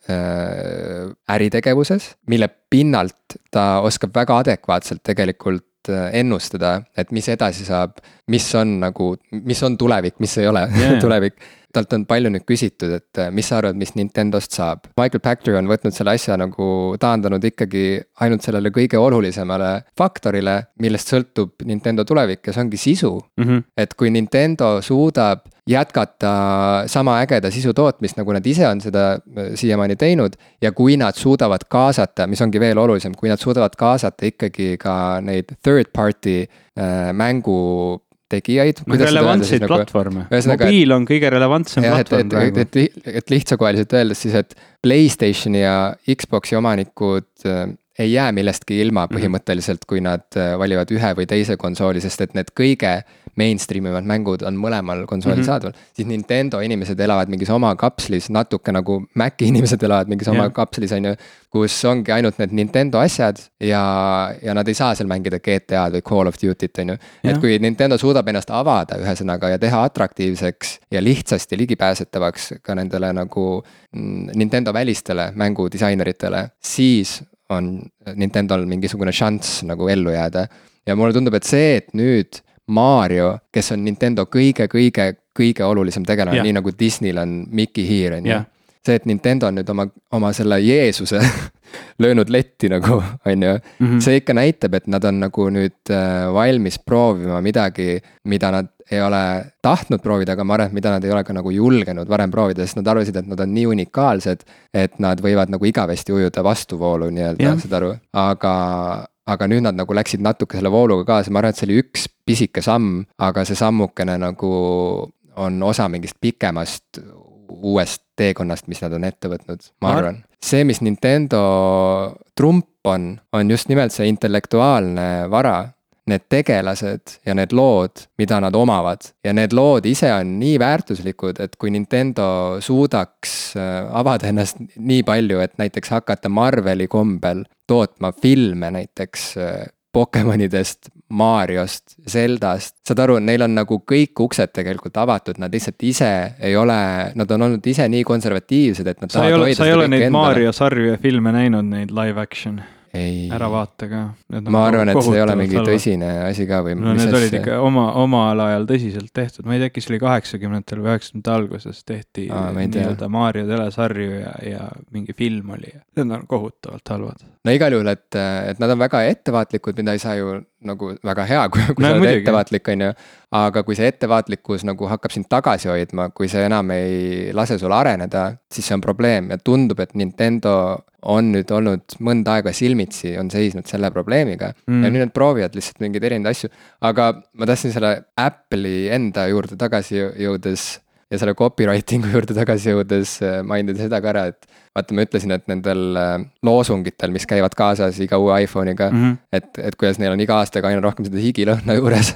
äh, äritegevuses, mille pinnalt ta oskab väga adekvaatselt tegelikult Äh, ennustada, et mis edasi saab, mis on nagu, mis on tulevik, mis ei ole yeah. tulevik. Talt on palju nüüd küsitud, et äh, mis sa arvad, mis Nintendost saab. Michael Pachter on võtnud selle asja nagu taandanud ikkagi ainult sellele kõige olulisemale faktorile, millest sõltub Nintendo tulevik ja see ongi sisu mm. -hmm. et kui Nintendo suudab jätkata sama ägeda sisu tootmist, nagu nad ise on seda äh, siiamaani teinud. ja kui nad suudavad kaasata, mis ongi veel olulisem, kui nad suudavad kaasata ikkagi ka neid third party äh, mängu tegijaid. relevantseid nagu, platvorme, mobiil on kõige relevantsem jah, platvorm praegu. et, et, et, et lihtsakoeliselt öeldes siis, et Playstationi ja Xbox'i omanikud äh, ei jää millestki ilma mhm. põhimõtteliselt, kui nad äh, valivad ühe või teise konsooli, sest et need kõige mainstream ivad mängud on mõlemal konsoolil mm -hmm. saadaval. siis Nintendo inimesed elavad mingis oma kapslis, natuke nagu Maci inimesed elavad mingis yeah. oma kapslis, on ju. kus ongi ainult need Nintendo asjad ja, ja nad ei saa seal mängida GTA-d või Call of Duty't, on ju. et kui Nintendo suudab ennast avada ühesõnaga ja teha atraktiivseks ja lihtsasti ligipääsetavaks ka nendele nagu mm, Nintendo välistele mängudisaineritele, siis on Nintendo'l mingisugune šanss nagu ellu jääda. ja mulle tundub, et see, et nüüd Mario, kes on Nintendo kõige-kõige-kõige olulisem tegelane yeah., nii nagu Disneyl on Mickey Here on ju see, et Nintendo on nüüd oma, oma selle Jeesuse löönud letti nagu, on ju. Mhm. see ikka näitab, et nad on nagu nüüd äh, valmis proovima midagi, mida nad ei ole tahtnud proovida, aga ma arvan, et mida nad ei ole ka nagu julgenud varem proovida, sest nad arvasid, et nad on nii unikaalsed. et nad võivad nagu igavesti ujuda vastuvoolu nii-öelda, saad aru, aga aga nüüd nad nagu läksid natuke selle vooluga kaasa, ma arvan, et see oli üks pisike samm, aga see sammukene nagu on osa mingist pikemast uuest teekonnast, mis nad on ette võtnud, ma arvan. see, mis Nintendo trump on, on just nimelt see intellektuaalne vara need tegelased ja need lood, mida nad omavad. ja need lood ise on nii väärtuslikud, et kui Nintendo suudaks äh, avada ennast nii palju, et näiteks hakata Marveli kombel tootma filme näiteks äh, Pokemonidest, Mariost, Zeldast, saad aru, neil on nagu kõik uksed tegelikult avatud, nad lihtsalt ise ei ole, nad on olnud ise nii konservatiivsed, et nad. sa ei ole, sa ei ole neid endale. Mario sarju ja filme näinud, neid live action? Ära vaata ka. ma arvan, et see ei ole mingi tõsine asi ka või? no need olid see... ikka oma, omal ajal tõsiselt tehtud, ma ei tea, äkki see oli kaheksakümnendatel või üheksakümnendate alguses tehti nii-öelda Mario telesarju ja, ja mingi film oli ja need on kohutavalt halvad. No igal juhul, et, et nad on väga ettevaatlikud, mida ei saa ju nagu väga hea, kui, kui no, sa oled ettevaatlik, on ju. aga kui see ettevaatlikkus nagu hakkab sind tagasi hoidma, kui see enam ei lase sul areneda, siis see on probleem ja tundub, et Nintendo on nüüd olnud mõnda aega silmitsi, on seisnud selle probleemiga mm. ja nüüd nad proovivad lihtsalt mingeid erinevaid asju. aga ma tahtsin selle Apple'i enda juurde tagasi jõudes ja selle copywriting'u juurde tagasi jõudes äh, mainida seda ka ära, et vaata, ma ütlesin, et nendel äh, loosungitel, mis käivad kaasas iga uue iPhone'iga mm, -hmm. et, et kuidas neil on iga aastaga aina rohkem seda higilõhna juures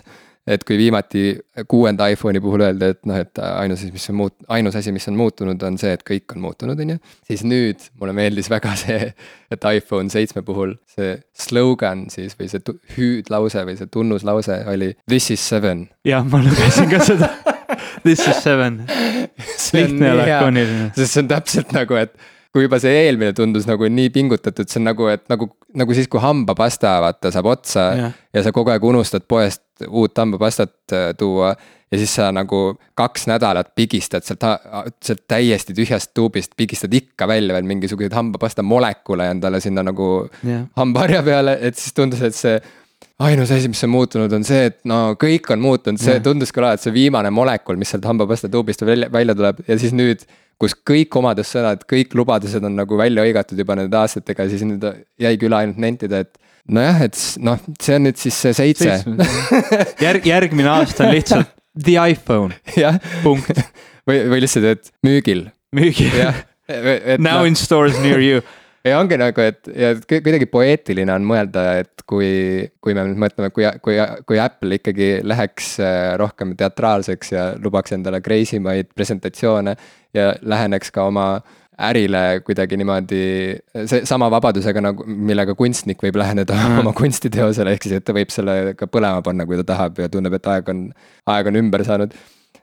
et kui viimati kuuenda iPhone'i puhul öeldi, et noh, et ainus mis on muut-, ainus asi, mis on muutunud, on see, et kõik on muutunud, on ju. siis nüüd mulle meeldis väga see, et iPhone seitsme puhul see slogan siis või see hüüdlause või see tunnuslause oli this is seven. jah, ma lugesin ka seda This is seven. lihtne ja lakooniline. sest see on täpselt nagu, et kui juba see eelmine tundus nagu nii pingutatud, see on nagu, et nagu, nagu siis, kui hambapasta vaata saab otsa ja. ja sa kogu aeg unustad poest uut hambapastat äh, tuua. ja siis sa nagu kaks nädalat pigistad sealt, sealt täiesti tühjast tuubist, pigistad ikka välja veel mingisuguseid hambapasta molekule endale sinna nagu hambaharja peale, et siis tundus, et see ainus asi, mis on muutunud, on see, et no kõik on muutunud, see tundus küll alati see viimane molekul, mis sealt hambapasta tuubist välja, välja tuleb ja siis nüüd. kus kõik omadussõnad, kõik lubadused on nagu välja hõigatud juba nende aastatega, siis nüüd jäigi üle ainult nentida, et. nojah, et noh, see on nüüd siis see seitse. järg, järgmine aasta on lihtsalt the iPhone punkt. või, või lihtsalt, et müügil. müügil. Now no. in stores near you ja ongi nagu, et ja kuidagi poeetiline on mõelda, et kui, kui me nüüd mõtleme, kui, kui, kui Apple ikkagi läheks äh, rohkem teatraalseks ja lubaks endale crazy maid presentatsioone ja läheneks ka oma ärile kuidagi niimoodi, see sama vabadusega nagu, millega kunstnik võib läheneda mm. oma kunstiteosele, ehk siis, et ta võib selle ka põlema panna, kui ta tahab ja tunneb, et aeg on, aeg on ümber saanud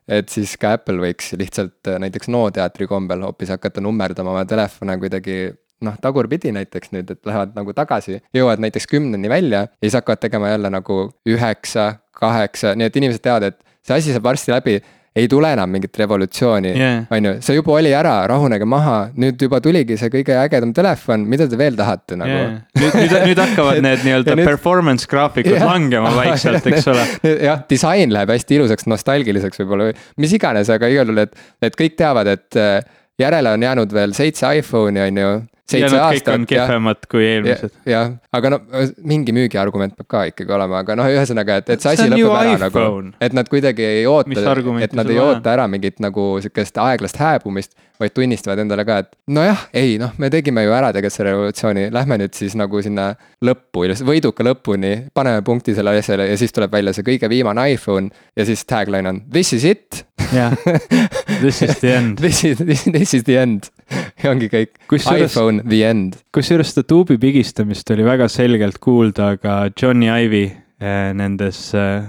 et siis ka Apple võiks lihtsalt äh, näiteks NO teatri kombel hoopis hakata nummerdama oma telefone kuidagi noh, tagurpidi näiteks nüüd, et lähevad nagu tagasi, jõuavad näiteks kümneni välja ja siis hakkavad tegema jälle nagu üheksa, kaheksa, nii et inimesed teavad, et see asi saab varsti läbi ei tule enam mingit revolutsiooni yeah., on ju, see juba oli ära, rahunege maha, nüüd juba tuligi see kõige ägedam telefon, mida te veel tahate nagu yeah.. nüüd, nüüd, nüüd hakkavad need nii-öelda performance graafikud yeah. langema vaikselt, eks ole. jah, disain läheb hästi ilusaks, nostalgiliseks võib-olla või mis iganes, aga igal juhul, et, et kõik teavad, et äh, järele on jäänud veel seitse iPhone'i, on ju seitse aastat. kõik on kehvemad kui eelmised. jah, aga no mingi müügiargument peab ka ikkagi olema, aga noh, ühesõnaga, et, et see asi lõpeb ära nagu. et nad kuidagi ei oota, et nad ei oota ära mingit nagu sihukest aeglast hääbumist vaid tunnistavad endale ka, et nojah, ei noh, me tegime ju ära tegelikult selle revolutsiooni, lähme nüüd siis nagu sinna lõppu, võiduka lõpuni, paneme punkti sellele asjale ja siis tuleb välja see kõige viimane iPhone ja siis tagline on this is it. jah, this is the end This is, this is the end ja ongi kõik, iPhone the end. kusjuures seda tuubi pigistamist oli väga selgelt kuulda ka Johnny Ive eh, nendes eh,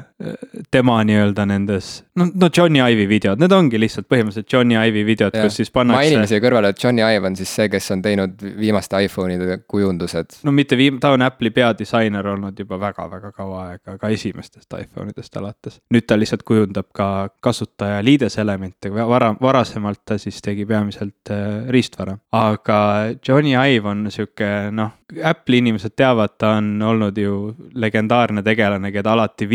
tema nii-öelda nendes, no, no Johnny Ive'i videod, need ongi lihtsalt põhimõtteliselt Johnny Ive'i videod, kus siis pannakse. mainin siia kõrvale, et Johnny Ive on siis see, kes on teinud viimaste iPhone'ide kujundused. no mitte viim-, ta on Apple'i peadisainer olnud juba väga-väga kaua aega, ka esimestest iPhone idest alates. nüüd ta lihtsalt kujundab ka kasutaja liideselemente, vara, varasemalt ta siis tegi peamiselt äh, riistvara. aga Johnny Ive on sihuke noh, Apple'i inimesed teavad, ta on olnud ju legendaarne tegelane, keda alati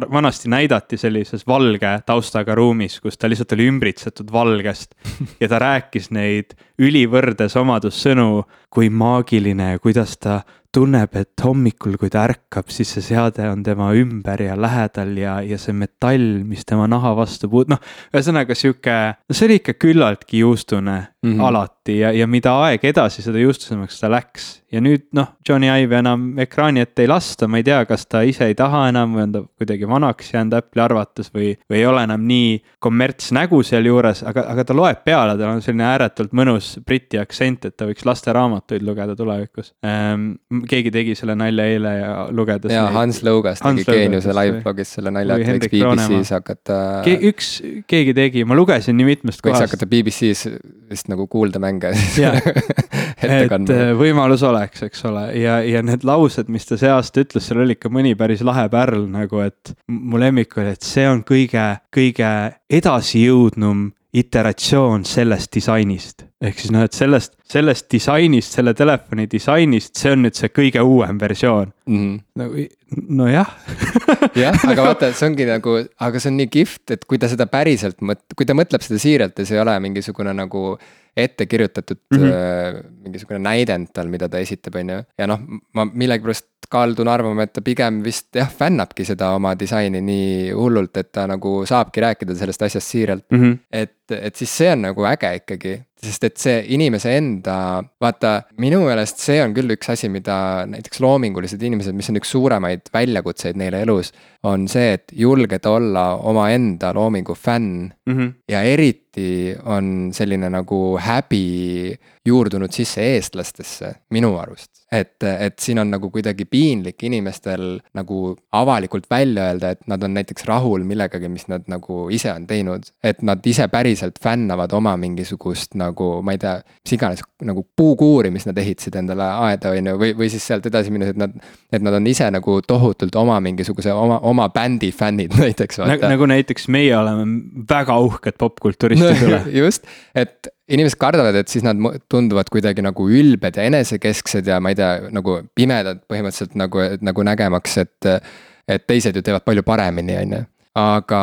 videodes vanasti näidati sellises valge taustaga ruumis, kus ta lihtsalt oli ümbritsetud valgest ja ta rääkis neid ülivõrdes omadussõnu, kui maagiline ja kuidas ta tunneb, et hommikul, kui ta ärkab, siis see seade on tema ümber ja lähedal ja, ja see metall, mis tema naha vastu puut-, noh. ühesõnaga sihuke, no see oli ikka küllaltki juustune mm -hmm. alati ja, ja mida aeg edasi, seda juustusemaks ta läks. ja nüüd noh, Johnny Ive enam ekraani ette ei lasta, ma ei tea, kas ta ise ei taha enam või on ta kuidagi vanaks jäänud Apple'i arvates või, või ei ole enam nii kommertsnägu sealjuures, aga, aga ta loeb peale, tal on selline ääretult mõnus briti aktsent, et ta võiks lasteraamatuid lugeda tulevikus ehm, keegi tegi selle nalja eile ja lugedes. ja Hans Lõugas tegi Geeniuse live-blogis selle nalja, et võiks BBC-s hakata Ke. üks, keegi tegi, ma lugesin nii mitmest kohast. võiks hakata BBC-s vist nagu kuuldemänge et äh, võimalus oleks, eks ole, ja, ja need laused, mis ta see aasta ütles, seal oli ikka mõni päris lahe pärl nagu, et mu lemmik oli, et see on kõige, kõige edasijõudnum iteratsioon sellest disainist. ehk siis noh, et sellest, sellest disainist, selle telefoni disainist, see on nüüd see kõige uuem versioon mm. -hmm. nagu nojah jah, aga vaata, see ongi nagu, aga see on nii kihvt, et kui ta seda päriselt mõt-, kui ta mõtleb seda siiralt ja see ei ole mingisugune nagu ette kirjutatud mm -hmm. mingisugune näidend tal, mida ta esitab, on ju. ja noh, ma millegipärast kaldun arvama, et ta pigem vist jah, fännabki seda oma disaini nii hullult, et ta nagu saabki rääkida sellest asjast siiralt mm. -hmm. et, et siis see on nagu äge ikkagi, sest et see inimese enda, vaata, minu meelest see on küll üks asi, mida näiteks loomingulised inimesed, mis on üks suuremaid väljakutseid neile elus. on see, et julgeda olla omaenda loomingu fänn mm -hmm. ja eriti on selline nagu häbi juurdunud sisse eestlastesse, minu arust et, et siin on nagu kuidagi piinlik inimestel nagu avalikult välja öelda, et nad on näiteks rahul millegagi, mis nad nagu ise on teinud. et nad ise päriselt fännavad oma mingisugust nagu, ma ei tea, mis iganes nagu puukuuri, mis nad ehitasid endale aeda, on ju, või, või siis sealt edasi minnes, et nad. et nad on ise nagu tohutult oma mingisuguse oma, oma bändi fännid näiteks. Nagu, nagu näiteks meie oleme väga uhked popkulturistide üle just, et inimesed kardavad, et siis nad tunduvad kuidagi nagu ülbed ja enesekesksed ja ma ei tea, nagu pimedad põhimõtteliselt nagu, nagu nägemaks, et. et teised ju teevad palju paremini, on ju, aga,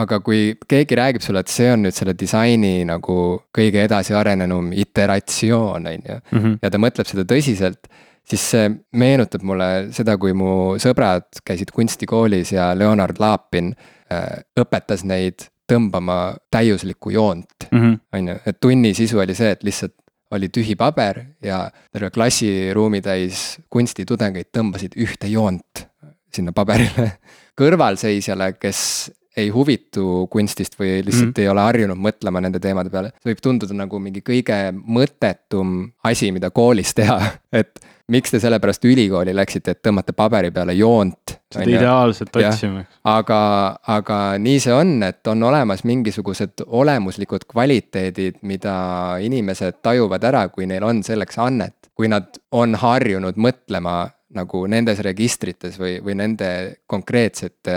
aga kui keegi räägib sulle, et see on nüüd selle disaini nagu kõige edasiarenenum iteratsioon, on ju. Mhm. ja ta mõtleb seda tõsiselt, siis see meenutab mulle seda, kui mu sõbrad käisid kunstikoolis ja Leonard Laapin äh, õpetas neid tõmbama täiuslikku joont, mhm. on ju, et tunni sisu oli see, et lihtsalt oli tühi paber ja terve klassiruumi täis kunstitudengeid tõmbasid ühte joont sinna paberile. kõrvalseisjale, kes ei huvitu kunstist või lihtsalt mm. ei ole harjunud mõtlema nende teemade peale. see võib tunduda nagu mingi kõige mõttetum asi, mida koolis teha, et miks te sellepärast ülikooli läksite, et tõmmate paberi peale joont. seda ideaalselt otsima. aga, aga nii see on, et on olemas mingisugused olemuslikud kvaliteedid, mida inimesed tajuvad ära, kui neil on selleks annet. kui nad on harjunud mõtlema nagu nendes registrites või, või nende konkreetsete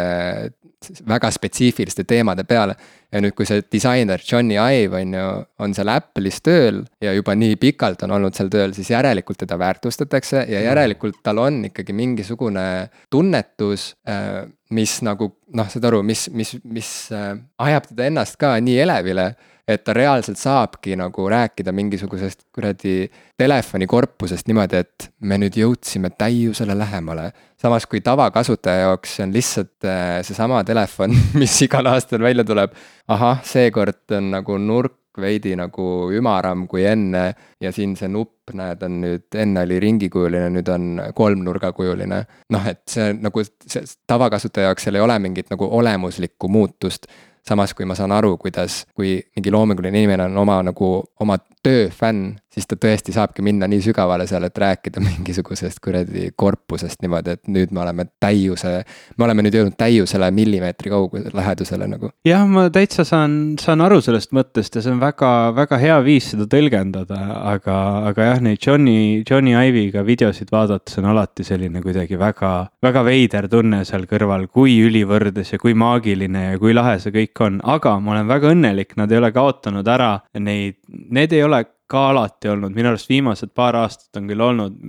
väga spetsiifiliste teemade peale. ja nüüd, kui see disainer Johnny Ive on ju, on seal Apple'is tööl ja juba nii pikalt on olnud seal tööl, siis järelikult teda väärtustatakse ja järelikult tal on ikkagi mingisugune tunnetus äh, mis nagu noh, saad aru, mis, mis, mis äh, ajab teda ennast ka nii elevile et ta reaalselt saabki nagu rääkida mingisugusest kuradi telefonikorpusest niimoodi, et me nüüd jõudsime täiusele lähemale. samas kui tavakasutaja jaoks see on lihtsalt äh, seesama telefon, mis igal aastal välja tuleb. ahah, seekord on nagu nurk veidi nagu ümaram kui enne ja siin see nupp, näed, on nüüd, enne oli ringikujuline, nüüd on kolmnurgakujuline. noh, et see nagu see tavakasutaja jaoks seal ei ole mingit nagu olemuslikku muutust samas kui ma saan aru, kuidas, kui mingi loominguline inimene on oma nagu oma töö fänn, siis ta tõesti saabki minna nii sügavale seal, et rääkida mingisugusest kuradi korpusest niimoodi, et nüüd me oleme täiuse. me oleme nüüd jõudnud täiusele millimeetri kaugusele, lähedusele nagu. jah, ma täitsa saan, saan aru sellest mõttest ja see on väga, väga hea viis seda tõlgendada, aga, aga jah, neid Johnny, Johnny Ive'iga videosid vaadates on alati selline kuidagi väga, väga veider tunne seal kõrval, kui ülivõrdes ja kui maagiline ja kui lahe see kõik on, aga ma olen väga õnnelik, nad ei ole kaotanud ära neid, need ei ole ka alati olnud, minu arust viimased paar aastat on küll olnud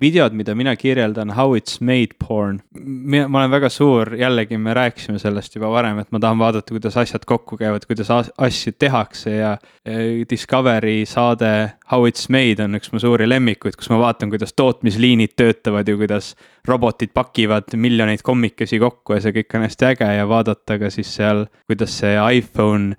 videod, mida mina kirjeldan how it's made porn. ma olen väga suur, jällegi me rääkisime sellest juba varem, et ma tahan vaadata, kuidas asjad kokku käivad, kuidas asju tehakse ja Discovery saade How it's made on üks mu suuri lemmikuid, kus ma vaatan, kuidas tootmisliinid töötavad ja kuidas robotid pakivad miljoneid kommikesi kokku ja see kõik on hästi äge ja vaadata ka siis seal, kuidas see iPhone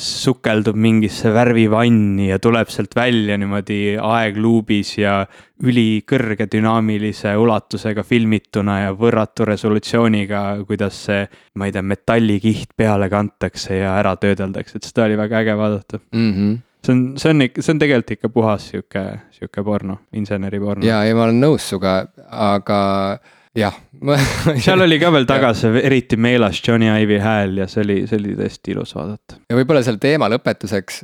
sukeldub mingisse värvivanni ja tuleb sealt välja niimoodi aegluubis ja ülikõrge dünaamilise ulatusega filmituna ja võrratu resolutsiooniga, kuidas see, ma ei tea, metallikiht peale kantakse ja ära töödeldakse, et seda oli väga äge vaadata mm. -hmm see on, see on ikka, see on tegelikult ikka puhas sihuke, sihuke porno, inseneriporno. ja, ja ma olen nõus sinuga, aga jah seal oli ka veel taga see eriti meeles Johnny Ive'i hääl ja see oli, see oli tõesti ilus vaadata. ja võib-olla seal teema lõpetuseks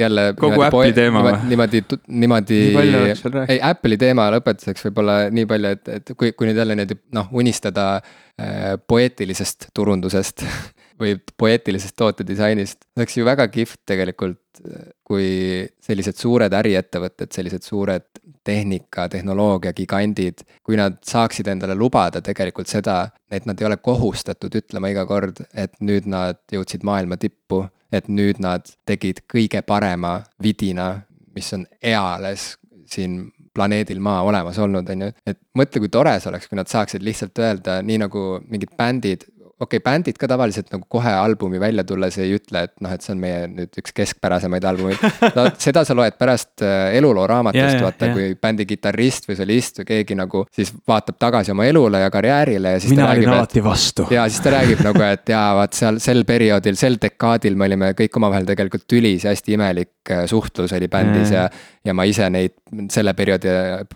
jälle. kogu Apple'i teema või? niimoodi, niimoodi, ei Apple'i teema lõpetuseks võib-olla nii palju, et, et kui, kui nüüd jälle niimoodi noh, unistada äh, poeetilisest turundusest või poeetilisest tootedisainist. oleks ju väga kihvt tegelikult, kui sellised suured äriettevõtted, sellised suured tehnika, tehnoloogia gigandid, kui nad saaksid endale lubada tegelikult seda, et nad ei ole kohustatud ütlema iga kord, et nüüd nad jõudsid maailma tippu, et nüüd nad tegid kõige parema vidina, mis on eales siin planeedil Maa olemas olnud, on ju. et mõtle, kui tore see oleks, kui nad saaksid lihtsalt öelda, nii nagu mingid bändid okei okay,, bändid ka tavaliselt nagu kohe albumi välja tulles ei ütle, et noh, et see on meie nüüd üks keskpärasemaid albumeid. no seda sa loed pärast äh, eluloo raamatust yeah,, vaata yeah. kui bändi kitarrist või solist või keegi nagu siis vaatab tagasi oma elule ja karjäärile ja siis mina olin alati vastu. ja siis ta räägib nagu, et jaa, vaat seal sel perioodil, sel dekaadil me olime kõik omavahel tegelikult tülis ja hästi imelik äh, suhtlus oli bändis yeah. ja ja ma ise neid selle perioodi,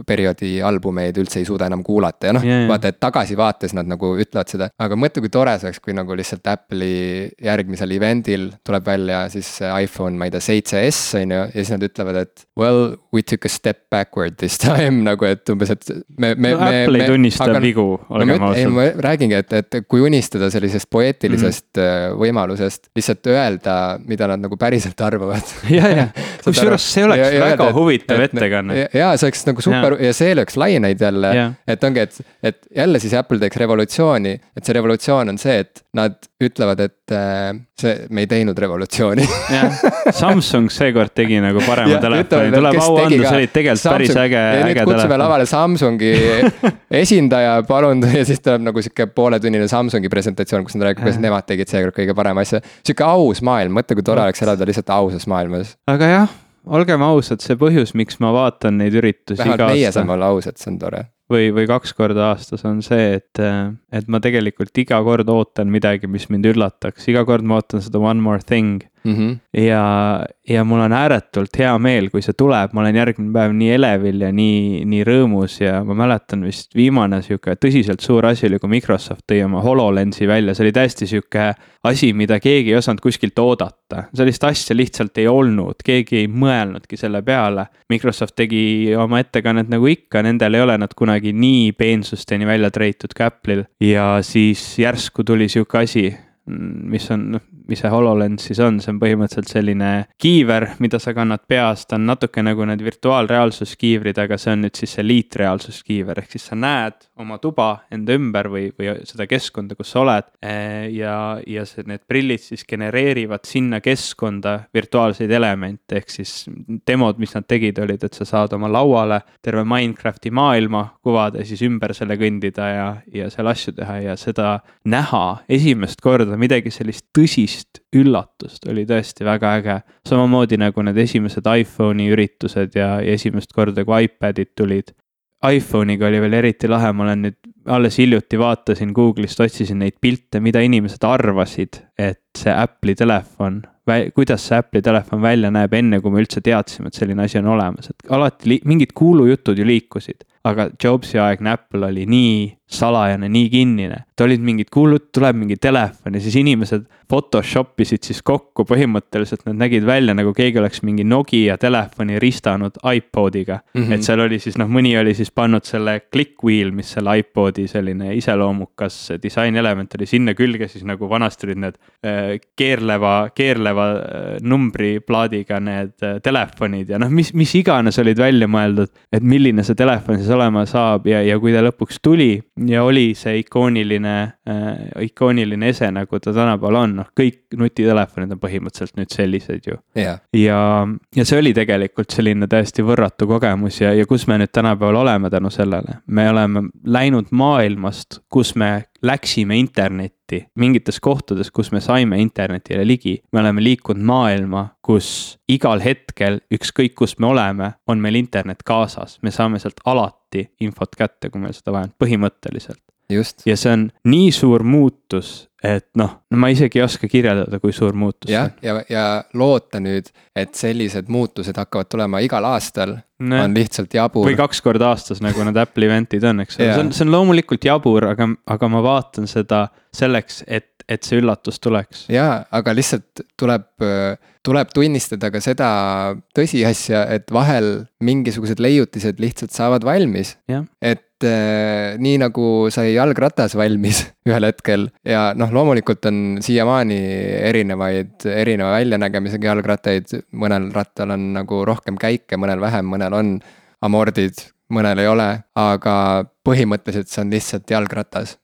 perioodi albumeid üldse ei suuda enam kuulata ja noh yeah,, vaata, et tagasivaates nad nagu ütlevad seda, aga mõtle, kui tore see oleks, kui nagu lihtsalt Apple'i järgmisel event'il tuleb välja siis iPhone, ma ei tea, seitse S on ju, ja siis nad ütlevad, et well, we took a step backward this time nagu, et umbes, et me, me no,. Apple ei tunnista aga, vigu, olgem ausad. ma räägingi, et, et kui unistada sellisest poeetilisest mm -hmm. võimalusest lihtsalt öelda, mida nad nagu päriselt arvavad. ja, ja, kusjuures see oleks ja, väga et, huvitav et, ettekanne. ja see oleks nagu super ja, ja see lööks laineid jälle, et ongi, et, et jälle siis Apple teeks revolutsiooni, et see revolutsioon on see, et nad ütlevad, et äh, see, me ei teinud revolutsiooni jah, Samsung seekord tegi nagu parema telefoni, tuleb au anda, see oli tegelikult Samsung. päris äge, äge telefon. kutsume lavale Samsungi esindaja, palun, ja siis tuleb nagu sihuke pooletunnine Samsungi presentatsioon, kus nad räägivad, kuidas nemad tegid seekord kõige parema asja. sihuke aus maailm, mõtle, kui tore oleks elada lihtsalt ausas maailmas. aga jah olgem ausad, see põhjus, miks ma vaatan neid üritusi iga aasta. meie saame olla ausad, see on tore või, või kaks korda aastas on see, et, et ma tegelikult iga kord ootan midagi, mis mind üllataks, iga kord ma ootan seda one more thing mm. -hmm. ja, ja mul on ääretult hea meel, kui see tuleb, ma olen järgmine päev nii elevil ja nii, nii rõõmus ja ma mäletan vist viimane sihuke tõsiselt suur asi oli, kui Microsoft tõi oma HoloLensi välja, see oli täiesti sihuke asi, mida keegi ei osanud kuskilt oodata. sellist asja lihtsalt ei olnud, keegi ei mõelnudki selle peale. Microsoft tegi oma ettekannet nagu ikka, nendel ei ole nad kunagi nii peensusteni välja treitud kui Apple'il ja siis järsku tuli sihuke asi mis on, noh, mis see HoloLens siis on, see on põhimõtteliselt selline kiiver, mida sa kannad peas, ta on natuke nagu need virtuaalreaalsuskiivrid, aga see on nüüd siis see liitreaalsuskiiver, ehk siis sa näed oma tuba enda ümber või, või seda keskkonda, kus sa oled. Eh, ja, ja see, need prillid siis genereerivad sinna keskkonda virtuaalseid elemente, ehk siis demod, mis nad tegid, olid, et sa saad oma lauale terve Minecrafti maailma kuvada ja siis ümber selle kõndida ja, ja seal asju teha ja seda näha esimest korda midagi sellist tõsist üllatust oli tõesti väga äge. samamoodi nagu need esimesed iPhone'i üritused ja, ja esimest korda, kui iPadid tulid. iPhone'iga oli veel eriti lahe, ma olen nüüd alles hiljuti vaatasin Google'ist, otsisin neid pilte, mida inimesed arvasid, et see Apple'i telefon, kuidas see Apple'i telefon välja näeb, enne kui me üldse teadsime, et selline asi on olemas, et alati mingid kuulujutud ju liikusid aga Jobsi aegne Apple oli nii salajane, nii kinnine. et olid mingid kuulud, tuleb mingi telefon ja siis inimesed Photoshop isid siis kokku põhimõtteliselt, nad nägid välja nagu keegi oleks mingi Nokia telefoni ristanud iPodiga mm. -hmm. et seal oli siis noh, mõni oli siis pannud selle click wheel, mis selle iPodi selline iseloomukas disainelement oli sinna külge, siis nagu vanasti olid need äh, keerleva, keerleva äh, numbriplaadiga need äh, telefonid ja noh, mis, mis iganes olid välja mõeldud, et milline see telefon siis olema saab ja, ja kui ta lõpuks tuli ja oli see ikooniline äh,, ikooniline ese, nagu ta tänapäeval on, noh, kõik nutitelefonid on põhimõtteliselt nüüd sellised ju. Yeah.. ja, ja see oli tegelikult selline täiesti võrratu kogemus ja, ja kus me nüüd tänapäeval oleme tänu sellele. me oleme läinud maailmast, kus me läksime internetti mingites kohtades, kus me saime internetile ligi. me oleme liikunud maailma, kus igal hetkel, ükskõik kus me oleme, on meil internet kaasas, me saame sealt alati infot kätte, kui meil seda vaja on, põhimõtteliselt. Ja see on nii suur muutus, et noh, no ma isegi ei oska kirjeldada, kui suur muutus ja, see on. ja, ja loota nüüd, et sellised muutused hakkavad tulema igal aastal nee. on lihtsalt jabur. või kaks korda aastas, nagu need Apple'i event'id on, eks ole, see on, see on loomulikult jabur, aga, aga ma vaatan seda selleks, et, et see üllatus tuleks. jaa, aga lihtsalt tuleb, tuleb tunnistada ka seda tõsiasja, et vahel mingisugused leiutised lihtsalt saavad valmis. et äh, nii nagu sai jalgratas valmis ühel hetkel ja noh, loomulikult on siiamaani erinevaid, erineva väljanägemisega jalgrattaid, mõnel rattal on nagu rohkem käike, mõnel vähem, mõnel on amordid, mõnel ei ole, aga põhimõtteliselt see on lihtsalt jalgratas.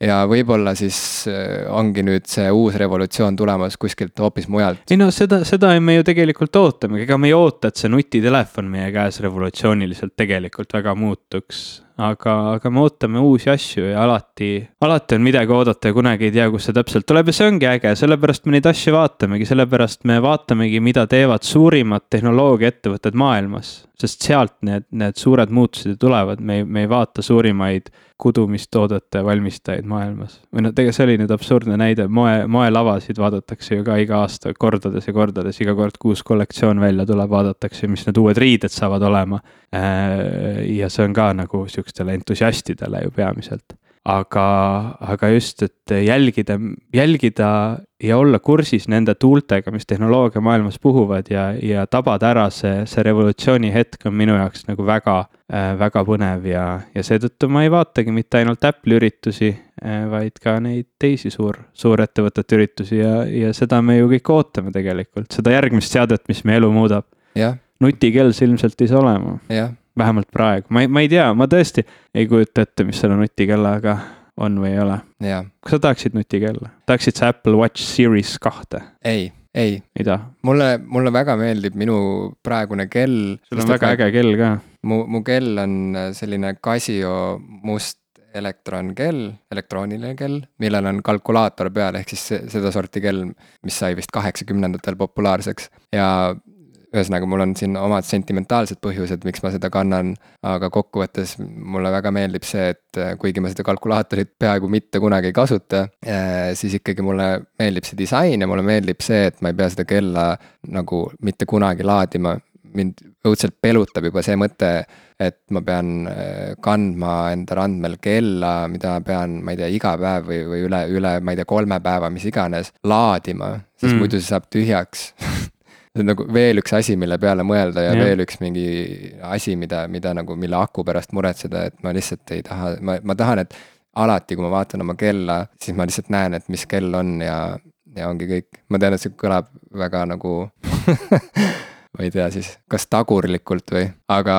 ja võib-olla siis äh, ongi nüüd see uus revolutsioon tulemas kuskilt hoopis mujalt. ei no seda, seda me ju tegelikult ootamegi, ega me ei oota, et see nutitelefon meie käes revolutsiooniliselt tegelikult väga muutuks aga, aga me ootame uusi asju ja alati, alati on midagi oodata ja kunagi ei tea, kust see täpselt tuleb. Ja see ongi äge, sellepärast me neid asju vaatamegi, sellepärast me vaatamegi, mida teevad suurimad tehnoloogiaettevõtted maailmas. Sest sealt need, need suured muutused ju tulevad, me ei, me ei vaata suurimaid kudumistoodete valmistajaid maailmas. või noh, tegelikult see oli nüüd absurdne näide, moe, moelavasid vaadatakse ju ka iga aasta kordades ja kordades, iga kord, kui uus kollektsioon välja tuleb, vaadatakse, mis need uued riided saavad olema. Äh, ja see on ka nagu sihukestele entusiastidele ju peamiselt aga, aga just, et jälgida, jälgida ja olla kursis nende tuultega, mis tehnoloogiamaailmas puhuvad ja, ja tabada ära see, see revolutsiooni hetk on minu jaoks nagu väga äh,, väga põnev ja, ja seetõttu ma ei vaatagi mitte ainult Apple'i üritusi äh,, vaid ka neid teisi suur, suurettevõtete üritusi ja, ja seda me ju kõik ootame tegelikult, seda järgmist seadet, mis meie elu muudab. nutikell see ilmselt ei saa olema. jah vähemalt praegu, ma ei, ma ei tea, ma tõesti ei kujuta ette, mis selle nutikellaga on või ei ole. kas sa tahaksid nutikella, tahaksid sa Apple Watch Series kahte? ei, ei. mulle, mulle väga meeldib minu praegune kell. sul on väga äge kell ka. mu, mu kell on selline Casio must elektronkell, elektrooniline kell, millel on kalkulaator peal, ehk siis sedasorti kell, mis sai vist kaheksakümnendatel populaarseks ja ühesõnaga, mul on siin omad sentimentaalsed põhjused, miks ma seda kannan. aga kokkuvõttes mulle väga meeldib see, et äh, kuigi ma seda kalkulaatorit peaaegu mitte kunagi ei kasuta, äh, siis ikkagi mulle meeldib see disain ja mulle meeldib see, et ma ei pea seda kella nagu mitte kunagi laadima mind õudselt pelutab juba see mõte, et ma pean äh, kandma enda randmel kella, mida ma pean, ma ei tea, iga päev või, või üle, üle, ma ei tea, kolme päeva, mis iganes, laadima, sest mm. muidu see saab tühjaks see on nagu veel üks asi, mille peale mõelda ja, ja veel üks mingi asi, mida, mida nagu, mille aku pärast muretseda, et ma lihtsalt ei taha, ma, ma tahan, et alati, kui ma vaatan oma kella, siis ma lihtsalt näen, et mis kell on ja, ja ongi kõik. ma tean, et see kõlab väga nagu ma ei tea siis, kas tagurlikult või, aga,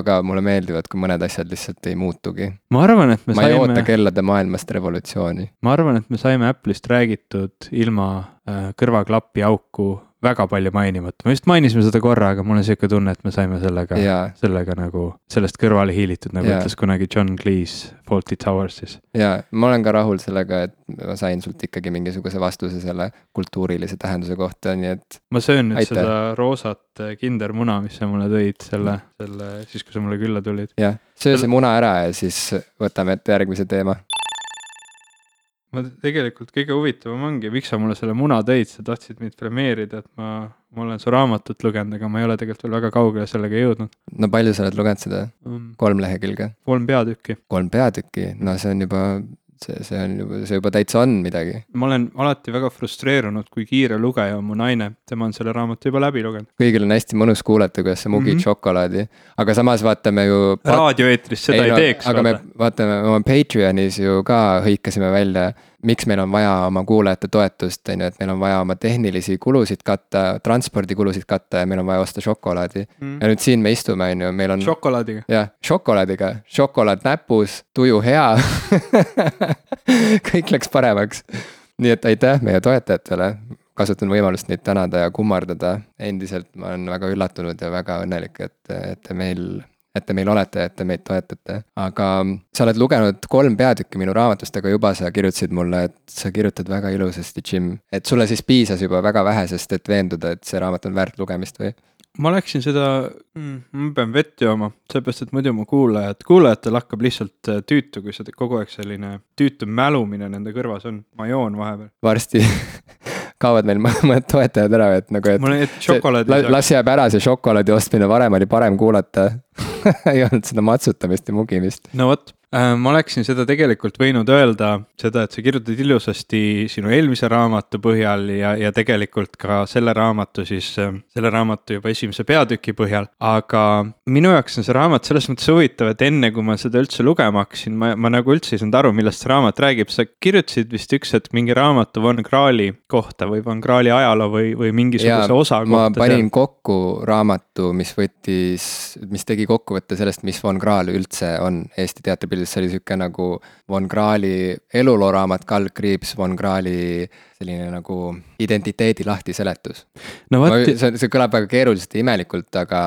aga mulle meeldivad, kui mõned asjad lihtsalt ei muutugi. ma arvan, et me ma saime. ma ei oota kellade maailmast revolutsiooni. ma arvan, et me saime Apple'ist räägitud ilma äh, kõrvaklapi auku väga palju mainimata, me vist mainisime seda korra, aga mul on sihuke tunne, et me saime sellega, sellega nagu sellest kõrvale hiilitud, nagu ja. ütles kunagi John Cleese Fawlty Towersis. ja ma olen ka rahul sellega, et ma sain sult ikkagi mingisuguse vastuse selle kultuurilise tähenduse kohta, nii et. ma söön nüüd Aitäh. seda roosat kindermuna, mis sa mulle tõid selle, selle, siis kui sa mulle külla tulid. jah, söö see muna ära ja siis võtame ette järgmise teema ma tegelikult kõige huvitavam ongi, miks sa mulle selle muna tõid, sa tahtsid mind premeerida, et ma, ma olen su raamatut lugenud, aga ma ei ole tegelikult veel väga kaugele sellega jõudnud. no palju sa oled lugenud seda um,? kolm lehekülge? kolm peatükki. kolm peatükki, no see on juba see, see on juba, see juba täitsa on midagi. ma olen alati väga frustreerunud, kui kiire lugeja on mu naine, tema on selle raamatu juba läbi lugenud. kõigil on hästi mõnus kuulata, kuidas sa mugid mm -hmm. šokolaadi, aga samas vaatame ju. raadioeetris seda ei, no, ei teeks. aga vaata. me vaatame oma Patreonis ju ka hõikasime välja miks meil on vaja oma kuulajate toetust, on ju, et meil on vaja oma tehnilisi kulusid katta, transpordikulusid katta ja meil on vaja osta šokolaadi mm.. ja nüüd siin me istume, on ju, meil on. šokolaadiga. jah, šokolaadiga, šokolaad näpus, tuju hea kõik läks paremaks. nii et aitäh meie toetajatele, kasutan võimalust neid tänada ja kummardada. endiselt ma olen väga üllatunud ja väga õnnelik, et, et te meil et te meil olete, et te meid toetate. aga sa oled lugenud kolm peatükki minu raamatust, aga juba sa kirjutasid mulle, et sa kirjutad väga ilusasti, Jim. et sulle siis piisas juba väga vähesest, et veenduda, et see raamat on väärt lugemist või? ma läksin seda mm,, ma pean vett jooma, sellepärast et muidu mu kuulajad, kuulajatel hakkab lihtsalt äh, tüütu, kui see kogu aeg selline tüütu mälumine nende kõrvas on, ma joon vahepeal. varsti kaovad meil mõned toetajad ära, et nagu, et. See, las jääb ära see šokolaadi ostmine, varem oli parem kuulata ei olnud seda matsutamist ja mugimist. no vot, ma oleksin seda tegelikult võinud öelda, seda, et sa kirjutad ilusasti sinu eelmise raamatu põhjal ja, ja tegelikult ka selle raamatu siis, äh, selle raamatu juba esimese peatüki põhjal. aga minu jaoks on see raamat selles mõttes huvitav, et enne kui ma seda üldse lugema hakkasin, ma, ma nagu üldse ei saanud aru, millest see raamat räägib, sa kirjutasid vist üks hetk mingi raamatu Von Krahli kohta või Von Krahli ajaloo või, või mingisuguse ja, osa kohta. ma panin seal. kokku raamatu, mis võttis, mis tegi kokku kokkuvõte sellest, mis Von Krahl üldse on Eesti teatripildis, see oli sihuke nagu Von Krahli elulooraamat, kaldkriips Von Krahli selline nagu identiteedi lahtiseletus no,. See, see kõlab väga keeruliselt ja imelikult, aga,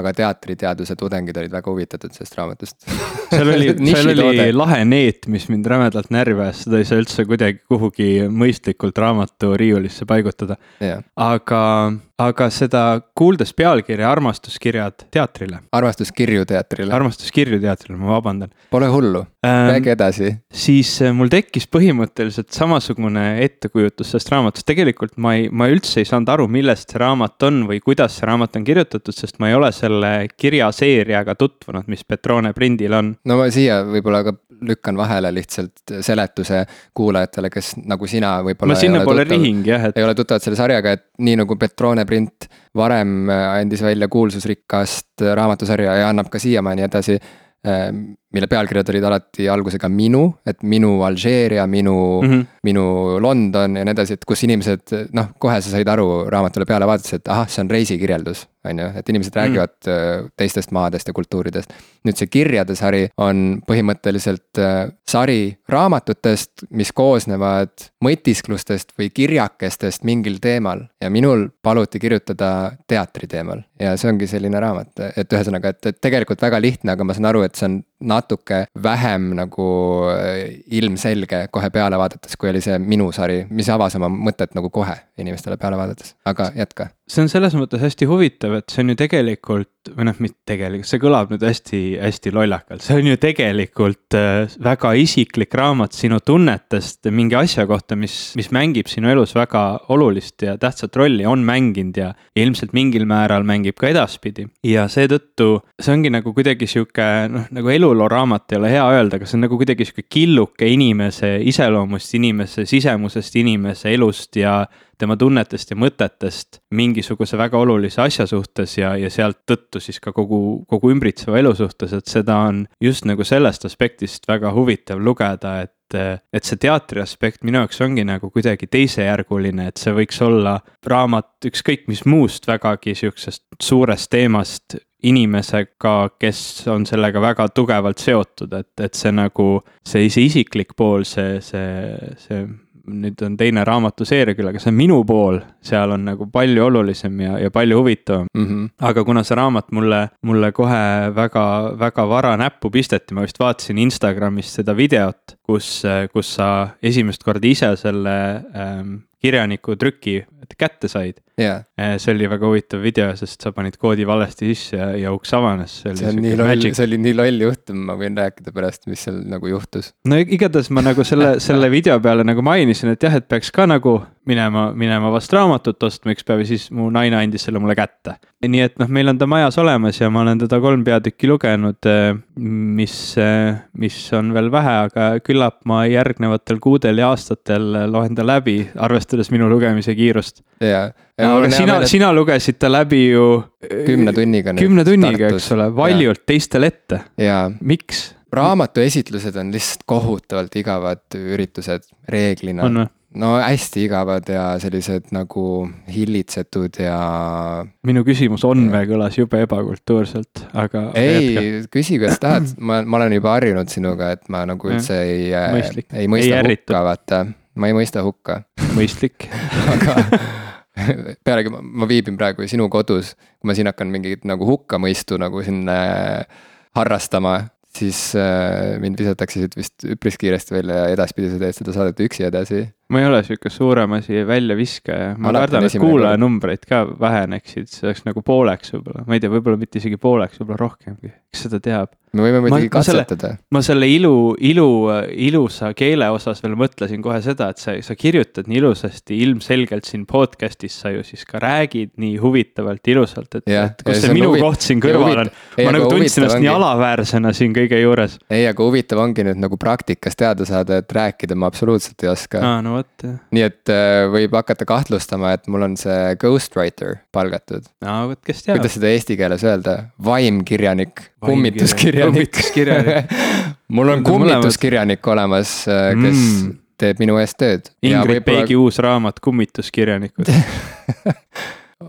aga teatriteaduse tudengid olid väga huvitatud sellest raamatust seal oli seal oli lahe neet, mis mind rämedalt närvi ajas, seda ei saa üldse kuidagi kuhugi mõistlikult raamatu riiulisse paigutada. aga, aga seda kuuldes pealkirja Armastuskirjad teatrile. armastuskirju teatrile. armastuskirju teatrile, ma vabandan. Pole hullu ähm,, räägi edasi. siis äh, mul tekkis põhimõtteliselt samasugune ettekujutus sellest raamatust, tegelikult ma ei, ma üldse ei saanud aru, millest see raamat on või kuidas see raamat on kirjutatud, sest ma ei ole selle kirjaseeriaga tutvunud, mis Petrone prindil on. no ma siia võib-olla ka lükkan vahele lihtsalt seletuse kuulajatele, kes nagu sina võib-olla. no sinnapoole rihing jah, et. ei ole tuttavad selle sarjaga, et nii nagu Petrone print varem andis välja kuulsusrikast raamatusarja ja annab ka siiamaani edasi mille pealkirjad olid alati algusega minu, et minu Alžeeria, minu mm, -hmm. minu London ja nii edasi, et kus inimesed noh, kohe sa said aru raamatule peale vaadates, et ahah, see on reisikirjeldus. on ju, et inimesed mhm. räägivad mm -hmm. teistest maadest ja kultuuridest. nüüd see kirjade sari on põhimõtteliselt äh, sari raamatutest, mis koosnevad mõtisklustest või kirjakestest mingil teemal. ja minul paluti kirjutada teatri teemal ja see ongi selline raamat, et ühesõnaga, et, et tegelikult väga lihtne, aga ma saan aru, et see on natuke vähem nagu äh, ilmselge kohe peale vaadates, kui oli see minu sari, mis avas oma mõtet nagu kohe inimestele peale vaadates, aga jätka. See on selles mõttes hästi huvitav, et see on ju tegelikult või noh, mitte tegelikult, see kõlab nüüd hästi-hästi lollakalt, see on ju tegelikult äh, väga isiklik raamat sinu tunnetest mingi asja kohta, mis, mis mängib sinu elus väga olulist ja tähtsat rolli, on mänginud ja ilmselt mingil määral mängib ka edaspidi. ja seetõttu see ongi nagu kuidagi sihuke noh, nagu eluloo raamat ei ole hea öelda, aga see on nagu kuidagi sihuke killuke inimese iseloomust, inimese sisemusest, inimese elust ja tema tunnetest ja mõtetest mingisuguse väga olulise asja suhtes ja, ja sealt tõttu siis ka kogu, kogu ümbritseva elu suhtes, et seda on just nagu sellest aspektist väga huvitav lugeda, et et see teatri aspekt minu jaoks ongi nagu kuidagi teisejärguline, et see võiks olla raamat ükskõik mis muust vägagi sihukesest suurest teemast inimesega, kes on sellega väga tugevalt seotud, et, et see nagu, see, see isiklik pool, see, see, see nüüd on teine raamatuseeria küll, aga see minu pool, seal on nagu palju olulisem ja, ja palju huvitavam mm. -hmm. aga kuna see raamat mulle, mulle kohe väga, väga vara näppu pisteti, ma vist vaatasin Instagramis seda videot, kus, kus sa esimest korda ise selle ähm, kirjaniku trüki kätte said yeah.. see oli väga huvitav video, sest sa panid koodi valesti sisse ja, ja uks avanes. see on nii loll, see oli nii loll juhtum, ma võin rääkida pärast, mis seal nagu juhtus. no igatahes ma nagu selle, selle video peale nagu mainisin, et jah, et peaks ka nagu minema, minema vast raamatut ostma üks päev ja siis mu naine andis selle mulle kätte. nii et noh, meil on ta majas olemas ja ma olen teda kolm peatükki lugenud, mis, mis on veel vähe, aga küllap ma järgnevatel kuudel ja aastatel loen ta läbi, arvestades minu lugemise kiirust. jaa no aga sina, sina lugesid ta läbi ju. kümne tunniga. kümne tunniga, eks ole, valjult teistele ette. miks? raamatu esitlused on lihtsalt kohutavalt igavad üritused reeglina. No hästi igavad ja sellised nagu hillitsetud ja. minu küsimus on või kõlas jube ebakultuurselt, aga. ei, küsi, kuidas tahad, ma, ma olen juba harjunud sinuga, et ma nagu üldse ei, ei mõista ei hukka, vaata. ma ei mõista hukka. mõistlik aga pealegi ma, ma viibin praegu sinu kodus, kui ma siin hakkan mingit nagu hukkamõistu nagu siin äh, harrastama, siis äh, mind visatakse siit vist üpris kiiresti välja ja edaspidi sa teed seda saadet üksi edasi. Ma ei ole sihuke suurem asi väljaviskaja, ma kardan, et kuulajanumbreid ka väheneksid, see oleks nagu pooleks võib-olla, ma ei tea, võib-olla mitte isegi pooleks, võib-olla rohkemgi, kes seda teab me võime muidugi katsetada. ma selle ilu, ilu, ilusa keele osas veel mõtlesin kohe seda, et sa, sa kirjutad nii ilusasti, ilmselgelt siin podcast'is sa ju siis ka räägid nii huvitavalt, ilusalt, et, et kus ja see minu huvit... koht siin kõrval on. ma nagu tundsin ennast ongi... nii alaväärsena siin kõige juures. ei, aga huvitav ongi nüüd nagu praktikas teada saada, et rääkida ma absoluutselt ei oska. aa, no vot nii et äh, võib hakata kahtlustama, et mul on see ghostwriter palgatud. aa, vot kes teab. kuidas seda eesti keeles öelda, vaimkirjanik, kummituskirjanik kummituskirjanik mul on kummituskirjanik olemas, äh, kes mm. teeb minu eest tööd. Ingrid. Peigi uus raamat Kummituskirjanikud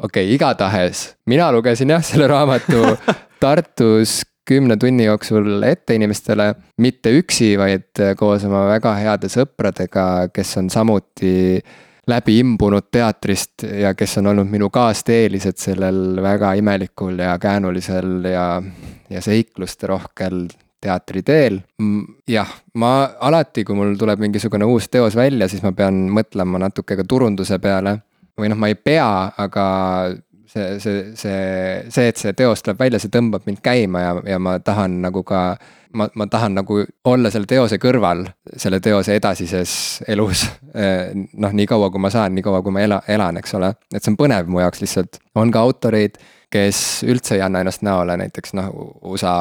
okei okay,, igatahes mina lugesin jah selle raamatu Tartus kümne tunni jooksul ette inimestele, mitte üksi, vaid koos oma väga heade sõpradega, kes on samuti läbi imbunud teatrist ja kes on olnud minu kaasteelised sellel väga imelikul ja käänulisel ja ja seikluste rohkel teatriteel. jah, ma alati, kui mul tuleb mingisugune uus teos välja, siis ma pean mõtlema natuke ka turunduse peale. või noh, ma ei pea, aga see, see, see, see, et see teos tuleb välja, see tõmbab mind käima ja, ja ma tahan nagu ka ma, ma tahan nagu olla selle teose kõrval, selle teose edasises elus. noh, nii kaua, kui ma saan, nii kaua, kui ma ela, elan, eks ole, et see on põnev mu jaoks lihtsalt, on ka autoreid kes üldse ei anna ennast näole, näiteks noh, USA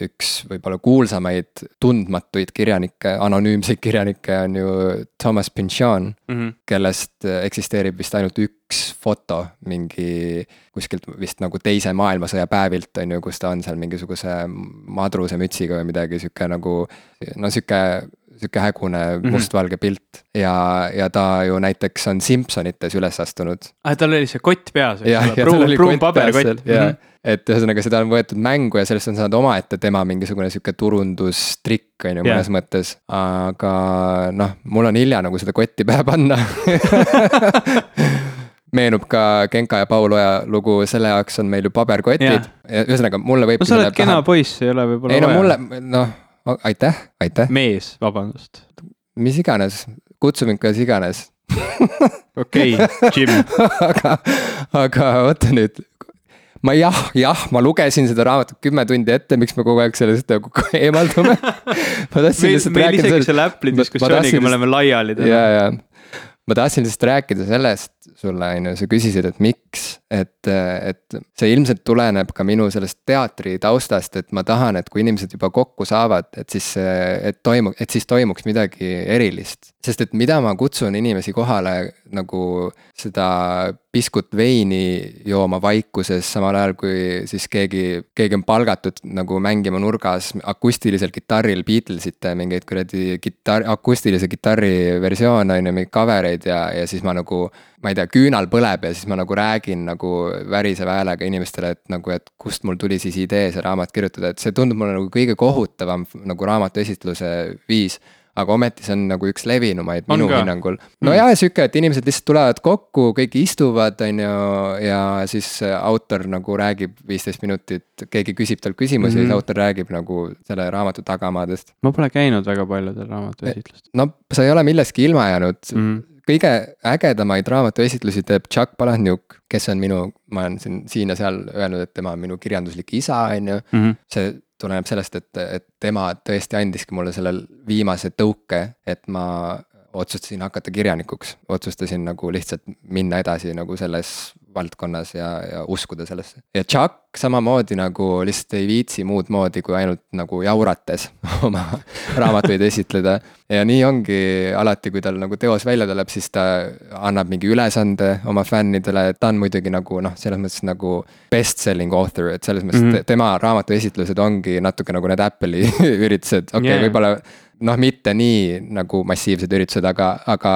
üks võib-olla kuulsamaid tundmatuid kirjanikke, anonüümseid kirjanikke on ju Thomas Pynchon mm, -hmm. kellest eksisteerib vist ainult üks foto mingi kuskilt vist nagu teise maailmasõja päevilt on ju, kus ta on seal mingisuguse madruse mütsiga või midagi sihuke nagu no sihuke sihuke hägune mm -hmm. mustvalge pilt ja, ja ta ju näiteks on Simpsonites üles astunud. ah, tal oli see kott peas, eks ole, pruun, pruun paberkott. Et ühesõnaga seda on võetud mängu ja sellest on saanud omaette tema mingisugune sihuke turundustrikk on ju mõnes mõttes. aga noh, mul on hilja nagu seda kotti pähe panna meenub ka Genka ja Paul Oja lugu, selle jaoks on meil ju paberkotid. ühesõnaga, mulle võib. no sa oled kena poiss, ei ole võib-olla ei no mulle, noh, aitäh, aitäh. mees, vabandust. mis iganes, kutsu mind kuidas iganes okei, Jim. aga, aga oota nüüd, ma jah, jah, ma lugesin seda raamatut kümme tundi ette, miks me kogu aeg sellest nagu eemaldume ma tahtsin lihtsalt rääkida. meil isegi selle Apple'i diskussiooniga me oleme laiali täna. ja, ja ma tahtsin lihtsalt rääkida sellest sulle, on ju, sa küsisid, et miks, et, et see ilmselt tuleneb ka minu sellest teatri taustast, et ma tahan, et kui inimesed juba kokku saavad, et siis, et toimub, et siis toimuks midagi erilist. sest et mida ma kutsun inimesi kohale nagu seda piskut veini jooma vaikuses, samal ajal kui siis keegi, keegi on palgatud nagu mängima nurgas akustilisel kitarril Beatlesite mingeid kuradi kitarr, akustilise kitarri versioone on ju, mingeid cover eid ja, ja siis ma nagu ma ei tea, küünal põleb ja siis ma nagu räägin nagu väriseva häälega inimestele, et nagu, et kust mul tuli siis idee see raamat kirjutada, et see tundub mulle nagu kõige kohutavam nagu raamatu esitluse viis aga ometi see on nagu üks levinumaid minu ka. hinnangul. no mm. jah, sihuke, et inimesed lihtsalt tulevad kokku, kõik istuvad, on ju, ja siis autor nagu räägib viisteist minutit, keegi küsib talt küsimusi mm -hmm. ja siis mhm. autor räägib nagu selle raamatu tagamaadest. ma pole käinud väga paljudel raamatu esitlustel. no sa ei ole millestki ilma jäänud mm. -hmm kõige ägedamaid raamatuesitlusi teeb Chuck Palahniuk, kes on minu, ma olen siin, siin ja seal öelnud, et tema on minu kirjanduslik isa, on ju. Mhm. see tuleneb sellest, et, et tema tõesti andiski mulle selle viimase tõuke, et ma otsustasin hakata kirjanikuks, otsustasin nagu lihtsalt minna edasi nagu selles valdkonnas ja, ja uskuda sellesse. ja Chuck samamoodi nagu lihtsalt ei viitsi muud moodi, kui ainult nagu jaurates oma raamatuid esitleda. ja nii ongi alati, kui tal nagu teos välja tuleb, siis ta annab mingi ülesande oma fännidele, ta on muidugi nagu noh, selles mõttes nagu best-selling author, et selles mõttes mm -hmm. tema raamatu esitlused ongi natuke nagu need Apple'i üritused, okei okay, yeah., võib-olla noh, mitte nii nagu massiivsed üritused, aga, aga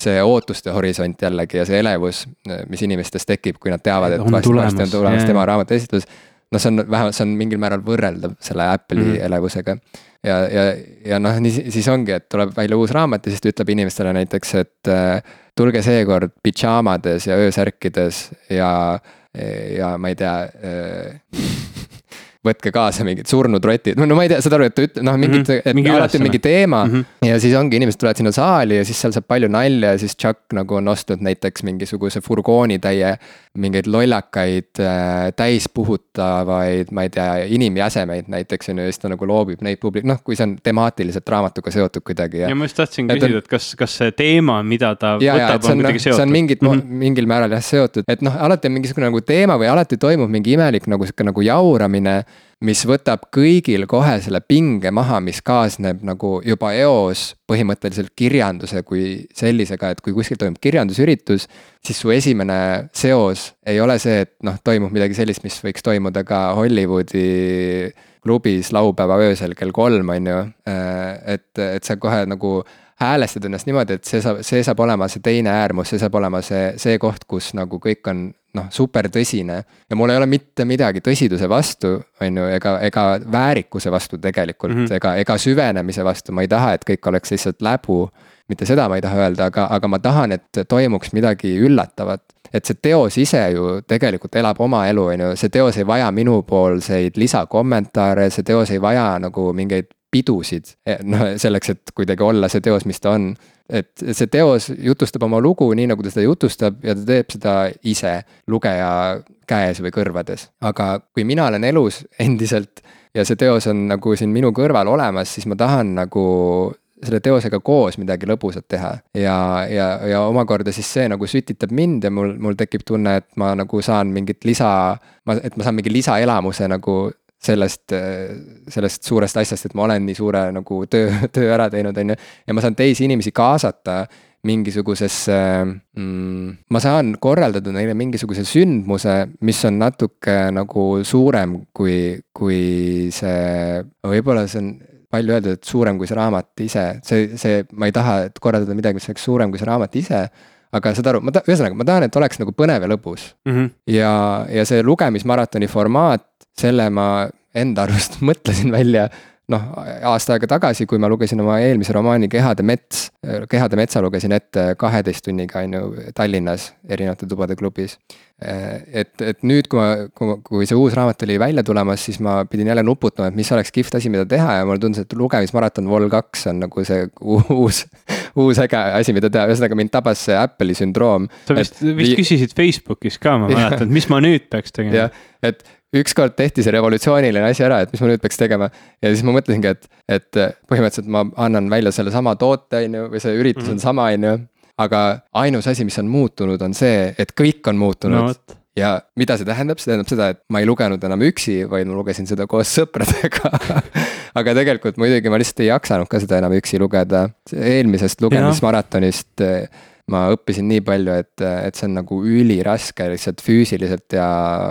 see ootuste horisont jällegi ja see elevus, mis inimestes tekib, kui nad teavad, et varsti, varsti on tulemas tema raamatu esitlus. noh, see on vähemalt, see on mingil määral võrreldav selle Apple'i mm -hmm. elevusega. ja, ja, ja noh, nii siis ongi, et tuleb välja uus raamat ja siis ta ütleb inimestele näiteks, et äh, tulge seekord pidžaamades ja öösärkides ja, ja ma ei tea äh, võtke kaasa mingid surnud rotid, no ma ei tea, saad aru, et ta ütleb, noh, mingid mm, -hmm. et mingi alati on mingi teema mm. -hmm. ja siis ongi, inimesed tulevad sinna saali ja siis seal saab palju nalja ja siis Chuck nagu on ostnud näiteks mingisuguse furgoonitäie. mingeid lollakaid äh,, täispuhutavaid, ma ei tea, inimjäsemeid näiteks on ju, ja siis ta nagu loobib neid publik-, noh, kui see on temaatiliselt raamatuga seotud kuidagi ja. ja ma just tahtsin küsida, et kas, kas see teema, mida ta ja, võtab, on, on kuidagi seotud? see on mingit mm, -hmm. mingil määral jah seotud, et noh, alati on mingisugune nagu teema või alati toimub mingi imelik nagu sihuke nagu jauramine mis võtab kõigil kohe selle pinge maha, mis kaasneb nagu juba eos põhimõtteliselt kirjanduse kui sellisega, et kui kuskil toimub kirjandusüritus, siis su esimene seos ei ole see, et noh, toimub midagi sellist, mis võiks toimuda ka Hollywoodi klubis laupäeva öösel kell kolm, on ju. et, et sa kohe nagu häälestad ennast niimoodi, et see saab, see saab olema see teine äärmus, see saab olema see, see koht, kus nagu kõik on noh, super tõsine. ja mul ei ole mitte midagi tõsiduse vastu, on ju, ega, ega väärikuse vastu tegelikult mm, -hmm. ega, ega süvenemise vastu, ma ei taha, et kõik oleks lihtsalt läbu. mitte seda ma ei taha öelda, aga, aga ma tahan, et toimuks midagi üllatavat. et see teos ise ju tegelikult elab oma elu, on ju, see teos ei vaja minupoolseid lisakommentaare, see teos ei vaja nagu mingeid pidusid, noh selleks, et kuidagi olla see teos, mis ta on et see teos jutustab oma lugu nii, nagu ta seda jutustab ja ta teeb seda ise lugeja käes või kõrvades. aga kui mina olen elus endiselt ja see teos on nagu siin minu kõrval olemas, siis ma tahan nagu selle teosega koos midagi lõbusat teha. ja, ja, ja omakorda siis see nagu sütitab mind ja mul, mul tekib tunne, et ma nagu saan mingit lisa, ma, et ma saan mingi lisaelamuse nagu sellest, sellest suurest asjast, et ma olen nii suure nagu töö, töö ära teinud, on ju. ja ma saan teisi inimesi kaasata mingisugusesse mm,, ma saan korraldada neile mingisuguse sündmuse, mis on natuke nagu suurem kui, kui see, võib-olla see on palju öeldud, et suurem kui see raamat ise, see, see, ma ei taha korraldada midagi, mis oleks suurem kui see raamat ise aga saad aru, ma ta-, ühesõnaga, ma tahan, et oleks nagu põnev ja lõbus mm. -hmm. ja, ja see lugemismaratoni formaat selle ma enda arust mõtlesin välja noh, aasta aega tagasi, kui ma lugesin oma eelmise romaani Kehade mets, Kehade metsa lugesin ette kaheteist tunniga, on ju, Tallinnas erinevate tubade klubis. et, et nüüd, kui ma, kui, kui see uus raamat oli välja tulemas, siis ma pidin jälle nuputama, et mis oleks kihvt asi, mida teha ja mulle tundus, et lugemismaraton Vol kaks on nagu see uus, uus äge asi, mida teha, ühesõnaga mind tabas see Apple'i sündroom. sa vist, vist küsisid Facebookis ka, ma mäletan, et mis ma nüüd peaks tegema. et ükskord tehti see revolutsiooniline asi ära, et mis ma nüüd peaks tegema. ja siis ma mõtlesingi, et, et põhimõtteliselt ma annan välja sellesama toote, on ju, või see üritus mm -hmm. on sama, on ju. aga ainus asi, mis on muutunud, on see, et kõik on muutunud no, ja mida see tähendab, see tähendab seda, et ma ei lugenud enam üksi, vaid ma lugesin seda koos sõpradega aga tegelikult muidugi ma lihtsalt ei jaksanud ka seda enam üksi lugeda. eelmisest lugemismaratonist ma õppisin nii palju, et, et see on nagu üliraske lihtsalt füüsiliselt ja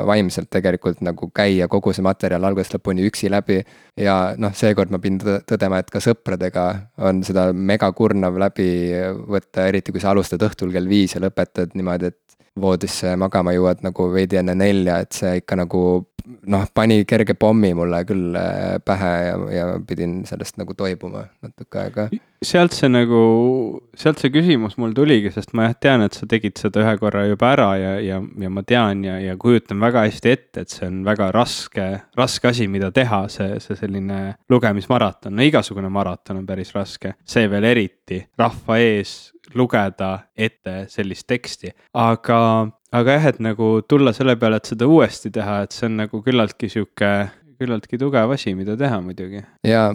vaimselt tegelikult nagu käia kogu see materjal algusest lõpuni üksi läbi. ja noh, seekord ma pidin tõdema, et ka sõpradega on seda megakurnav läbi võtta, eriti kui sa alustad õhtul kell viis ja lõpetad niimoodi, et voodisse magama jõuad nagu veidi enne nelja, et see ikka nagu noh, pani kerge pommi mulle küll äh, pähe ja, ja pidin sellest nagu toibuma natuke aega. sealt see nagu, sealt see küsimus mul tuligi, sest ma jah tean, et sa tegid seda ühe korra juba ära ja, ja, ja ma tean ja, ja kujutan väga hästi ette, et see on väga raske, raske asi, mida teha, see, see selline lugemismaraton, no igasugune maraton on päris raske, see veel eriti rahva ees lugeda ette sellist teksti, aga aga jah, et nagu tulla selle peale, et seda uuesti teha, et see on nagu küllaltki sihuke, küllaltki tugev asi, mida teha muidugi. ja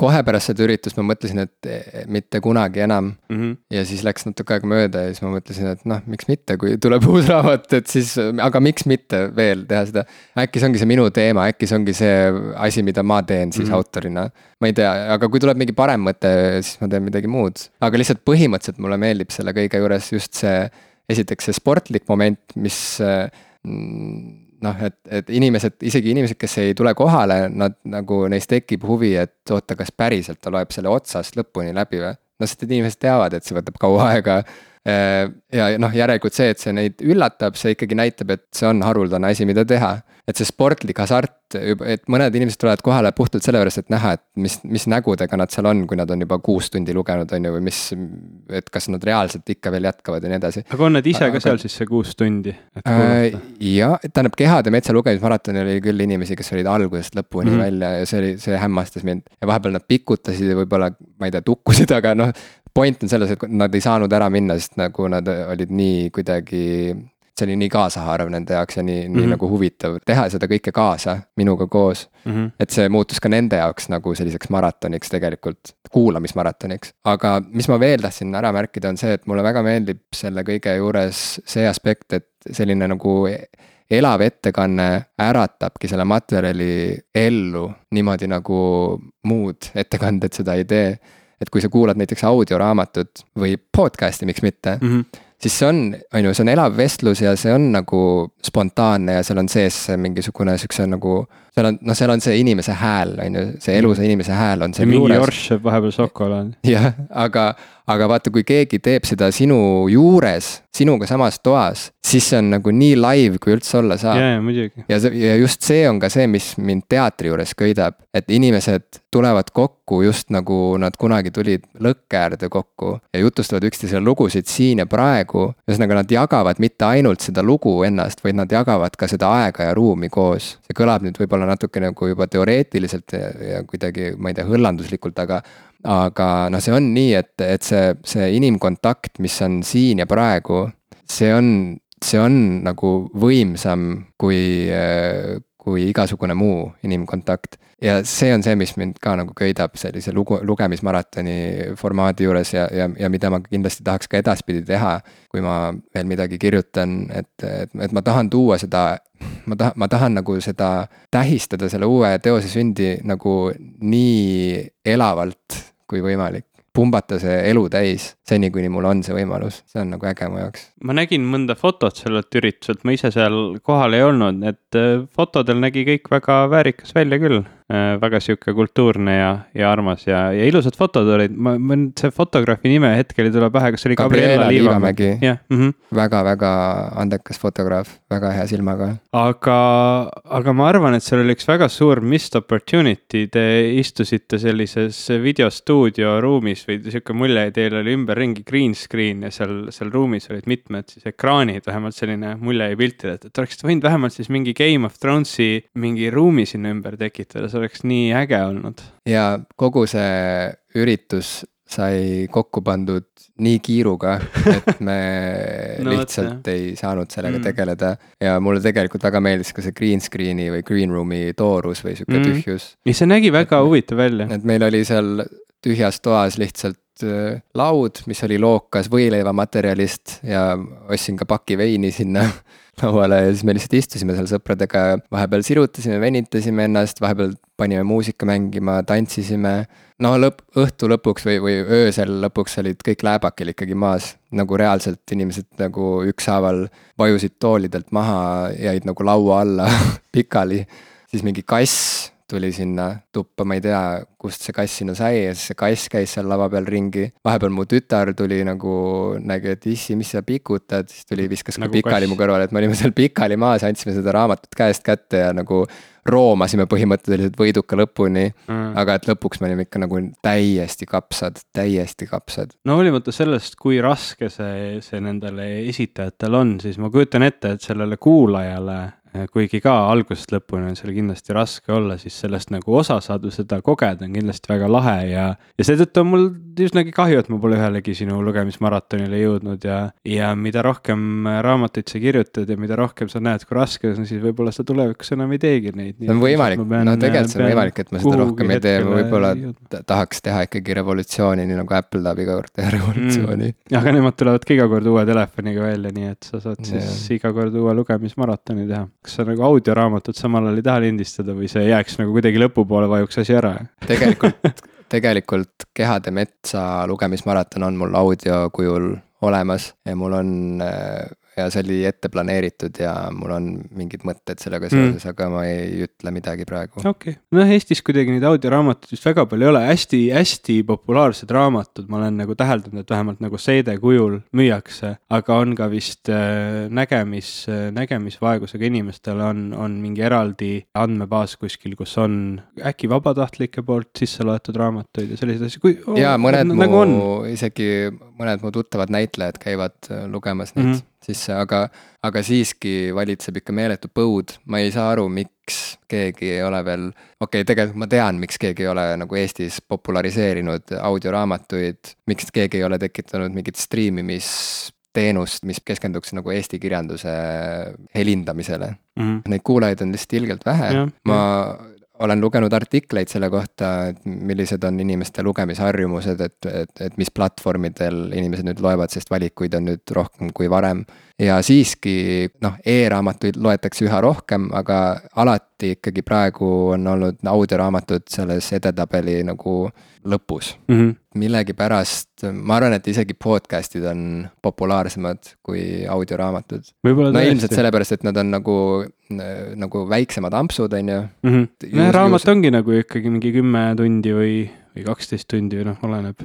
kohe pärast seda üritust ma mõtlesin, et eh, mitte kunagi enam mm. -hmm. ja siis läks natuke aega mööda ja siis ma mõtlesin, et noh, miks mitte, kui tuleb uus raamat, et siis, aga miks mitte veel teha seda. äkki see ongi see minu teema, äkki see ongi see asi, mida ma teen siis mm -hmm. autorina. ma ei tea, aga kui tuleb mingi parem mõte, siis ma teen midagi muud, aga lihtsalt põhimõtteliselt mulle meeldib selle kõige juures just see esiteks see sportlik moment, mis mm, noh, et, et inimesed, isegi inimesed, kes ei tule kohale, nad nagu neis tekib huvi, et oota, kas päriselt ta loeb selle otsast lõpuni läbi või. noh, sest et inimesed teavad, et see võtab kaua aega. Äh, ja noh, järelikult see, et see neid üllatab, see ikkagi näitab, et see on haruldane asi, mida teha et see sportlik hasart, et mõned inimesed tulevad kohale puhtalt sellepärast, et näha, et mis, mis nägudega nad seal on, kui nad on juba kuus tundi lugenud, on ju, või mis. et kas nad reaalselt ikka veel jätkavad ja nii edasi. aga on nad ise aga, ka seal siis see kuus tundi? Äh, ja, tähendab Kehade metsa lugemismaratonil oli küll inimesi, kes olid algusest lõpuni mm -hmm. välja ja see oli, see hämmastas mind. ja vahepeal nad pikutasid ja võib-olla, ma ei tea, tukkusid, aga noh point on selles, et nad ei saanud ära minna, sest nagu nad olid nii kuidagi see oli nii kaasahaarav nende jaoks ja nii mm, -hmm. nii mhm. nagu huvitav teha seda kõike kaasa minuga koos mm. -hmm. et see muutus ka nende jaoks nagu selliseks maratoniks tegelikult, kuulamismaratoniks. aga mis ma veel tahtsin ära märkida, on see, et mulle väga meeldib selle kõige juures see aspekt, et selline nagu elav ettekanne äratabki selle materjali ellu niimoodi nagu muud ettekanded seda ei tee. et kui sa kuulad näiteks audioraamatut või podcast'i, miks mitte mm, -hmm siis see on, on ju, see on elav vestlus ja see on nagu spontaanne ja seal on sees mingisugune siukse nagu. Seal on, noh, seal on see inimese hääl, on ju, see elusa inimese hääl on seal juures. mingi Jorš sööb vahepeal šokolaadi. jah, aga, aga vaata, kui keegi teeb seda sinu juures, sinuga samas toas, siis see on nagu nii live, kui üldse olla saab. ja, ja muidugi. ja see, ja just see on ka see, mis mind teatri juures köidab, et inimesed tulevad kokku just nagu nad kunagi tulid lõkke äärde kokku ja jutustavad üksteisele lugusid siin ja praegu. ühesõnaga, nad jagavad mitte ainult seda lugu ennast, vaid nad jagavad ka seda aega ja ruumi koos. see kõlab nüüd võib-olla natuke nagu juba teoreetiliselt ja, ja kuidagi, ma ei tea, hõllanduslikult, aga aga noh, see on nii, et, et see, see inimkontakt, mis on siin ja praegu, see on, see on nagu võimsam kui, kui igasugune muu inimkontakt. ja see on see, mis mind ka nagu köidab sellise lugu, lugemismaratoni formaadi juures ja, ja, ja mida ma kindlasti tahaks ka edaspidi teha. kui ma veel midagi kirjutan, et, et, et ma tahan tuua seda ma tahan, ma tahan nagu seda tähistada selle uue teose sündi nagu nii elavalt kui võimalik pumbata see elu täis, seni kuni mul on see võimalus, see on nagu äge mu jaoks. ma nägin mõnda fotot sellelt ürituselt, ma ise seal kohal ei olnud, et äh, fotodel nägi kõik väga väärikas välja küll. Äh, väga sihuke kultuurne ja, ja armas ja, ja ilusad fotod olid, ma, ma nüüd see fotograafi nime hetkel ei tule pähe, kas see oli Gabriela Liivamägi? jah mm -hmm. väga,. väga-väga andekas fotograaf, väga hea silmaga. aga, aga ma arvan, et seal oli üks väga suur missed opportunity, te istusite sellises videostuudio ruumis või sihuke mulje, teil oli ümberringi green screen ja seal, seal ruumis olid mitmed siis ekraanid, vähemalt selline mulje jäi piltidelt, et oleksite võinud vähemalt siis mingi Game of Thronesi mingi ruumi sinna ümber tekitada, see oleks nii äge olnud. ja kogu see üritus sai kokku pandud nii kiiruga, et me no, lihtsalt võtta. ei saanud sellega mm. tegeleda. ja mulle tegelikult väga meeldis ka see green screen'i või green room'i toorus või sihuke mm. tühjus. ja see nägi väga et, huvitav välja. et meil oli seal tühjas toas lihtsalt äh, laud, mis oli lookas võileivamaterjalist ja ostsin ka paki veini sinna lauale ja siis me lihtsalt istusime seal sõpradega, vahepeal sirutasime, venitasime ennast, vahepeal panime muusika mängima, tantsisime. no lõpp, õhtu lõpuks või, või öösel lõpuks olid kõik lääbakil ikkagi maas, nagu reaalselt inimesed nagu ükshaaval vajusid toolidelt maha, jäid nagu laua alla pikali. siis mingi kass tuli sinna tuppa, ma ei tea, kust see kass sinna sai ja siis see kass käis seal lava peal ringi. vahepeal mu tütar tuli nagu, nägi, et issi, mis sa pikutad, siis tuli, viskas nagu ka pikali kass. mu kõrvale, et me olime seal pikali maas, andsime seda raamatut käest kätte ja nagu roomasime põhimõtteliselt võiduka lõpuni mm.. aga et lõpuks me olime ikka nagu täiesti kapsad, täiesti kapsad. no hoolimata sellest, kui raske see, see nendele esitajatel on, siis ma kujutan ette, et sellele kuulajale kuigi ka algusest lõpuni on seal kindlasti raske olla, siis sellest nagu osa saada, seda kogeda on kindlasti väga lahe ja, ja seetõttu on mul üsnagi kahju, et ma pole ühelegi sinu lugemismaratonile jõudnud ja, ja mida rohkem raamatuid sa kirjutad ja mida rohkem sa näed, kui raske see on, siis võib-olla sa tulevikus enam ei teegi neid. see on võimalik, no tegelikult see on võimalik, et ma seda rohkem ei tee, ma võib-olla tahaks teha ikkagi revolutsiooni, nii nagu Apple tahab iga kord teha revolutsiooni. Mm.. aga nemad tulevad ka iga kord uue telefoniga välja, nii et sa saad siis yeah. iga kord uue lugemismaratoni teha kas sa nagu audioraamatut samal ajal ei taha lindistada või see jääks nagu kuidagi lõpupoole, vajuks asi ära? tegelikult, tegelikult Kehade metsa lugemismaraton on mul audio kujul olemas ja mul on äh, ja see oli ette planeeritud ja mul on mingid mõtted sellega seoses mm., aga ma ei ütle midagi praegu. okei okay., noh Eestis kuidagi neid audioraamatuid vist väga palju ei ole hästi,, hästi-hästi populaarsed raamatud, ma olen nagu täheldanud, et vähemalt nagu seede kujul müüakse. aga on ka vist äh, nägemis, nägemisvaegusega inimestel on, on mingi eraldi andmebaas kuskil, kus on äkki vabatahtlike poolt sisse loetud raamatuid ja selliseid asju, kui oh,. jaa, mõned mu nagu on. isegi mõned mu tuttavad näitlejad käivad äh, lugemas neid mm -hmm sisse, aga, aga siiski valitseb ikka meeletu põud, ma ei saa aru, miks keegi ei ole veel, okei okay,, tegelikult ma tean, miks keegi ei ole nagu Eestis populariseerinud audioraamatuid, miks keegi ei ole tekitanud mingit striimimisteenust, mis keskenduks nagu eesti kirjanduse helindamisele mm. -hmm. Neid kuulajaid on lihtsalt ilgelt vähe, ma olen lugenud artikleid selle kohta, et millised on inimeste lugemisharjumused, et, et, et mis platvormidel inimesed nüüd loevad, sest valikuid on nüüd rohkem kui varem. ja siiski noh e-raamatuid loetakse üha rohkem, aga alati ikkagi praegu on olnud audio-raamatud selles edetabeli nagu lõpus mm. -hmm. Millegipärast, ma arvan, et isegi podcast'id on populaarsemad kui audioraamatud. no ilmselt sellepärast, et nad on nagu, nagu väiksemad ampsud, on ju nojah, raamat ongi nagu ikkagi mingi kümme tundi või või kaksteist tundi või noh, oleneb,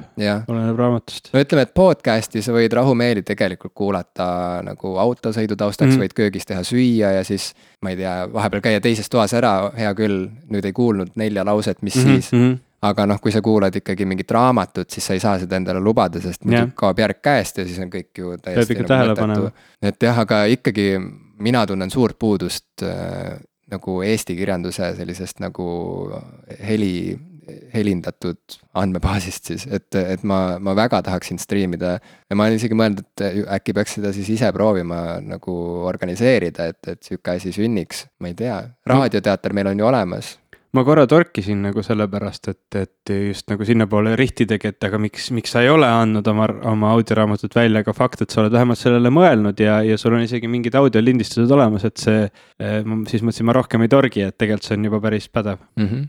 oleneb raamatust. no ütleme, et podcast'i sa võid rahumeeli tegelikult kuulata nagu autosõidu taustaks mm, -hmm. võid köögis teha süüa ja siis ma ei tea, vahepeal käia teises toas ära, hea küll, nüüd ei kuulnud nelja lauset, mis mm -hmm. siis. -hmm aga noh, kui sa kuulad ikkagi mingit raamatut, siis sa ei saa seda endale lubada, sest muidu kaob järg käest ja siis on kõik ju täiesti. nagu panema. et jah, aga ikkagi mina tunnen suurt puudust äh, nagu eesti kirjanduse sellisest nagu heli, helindatud andmebaasist siis, et, et ma, ma väga tahaksin striimida. ja ma olen isegi mõelnud, et äkki peaks seda siis ise proovima nagu organiseerida, et, et sihuke asi sünniks, ma ei tea, raadioteater meil on ju olemas ma korra torkisin nagu sellepärast, et, et just nagu sinnapoole rihtidagi, et aga miks, miks sa ei ole andnud oma, oma audioraamatut välja, aga fakt, et sa oled vähemalt sellele mõelnud ja, ja sul on isegi mingid audiolindistused olemas, et see. Eh, siis mõtlesin, ma rohkem ei torgi, et tegelikult see on juba päris pädev mm. -hmm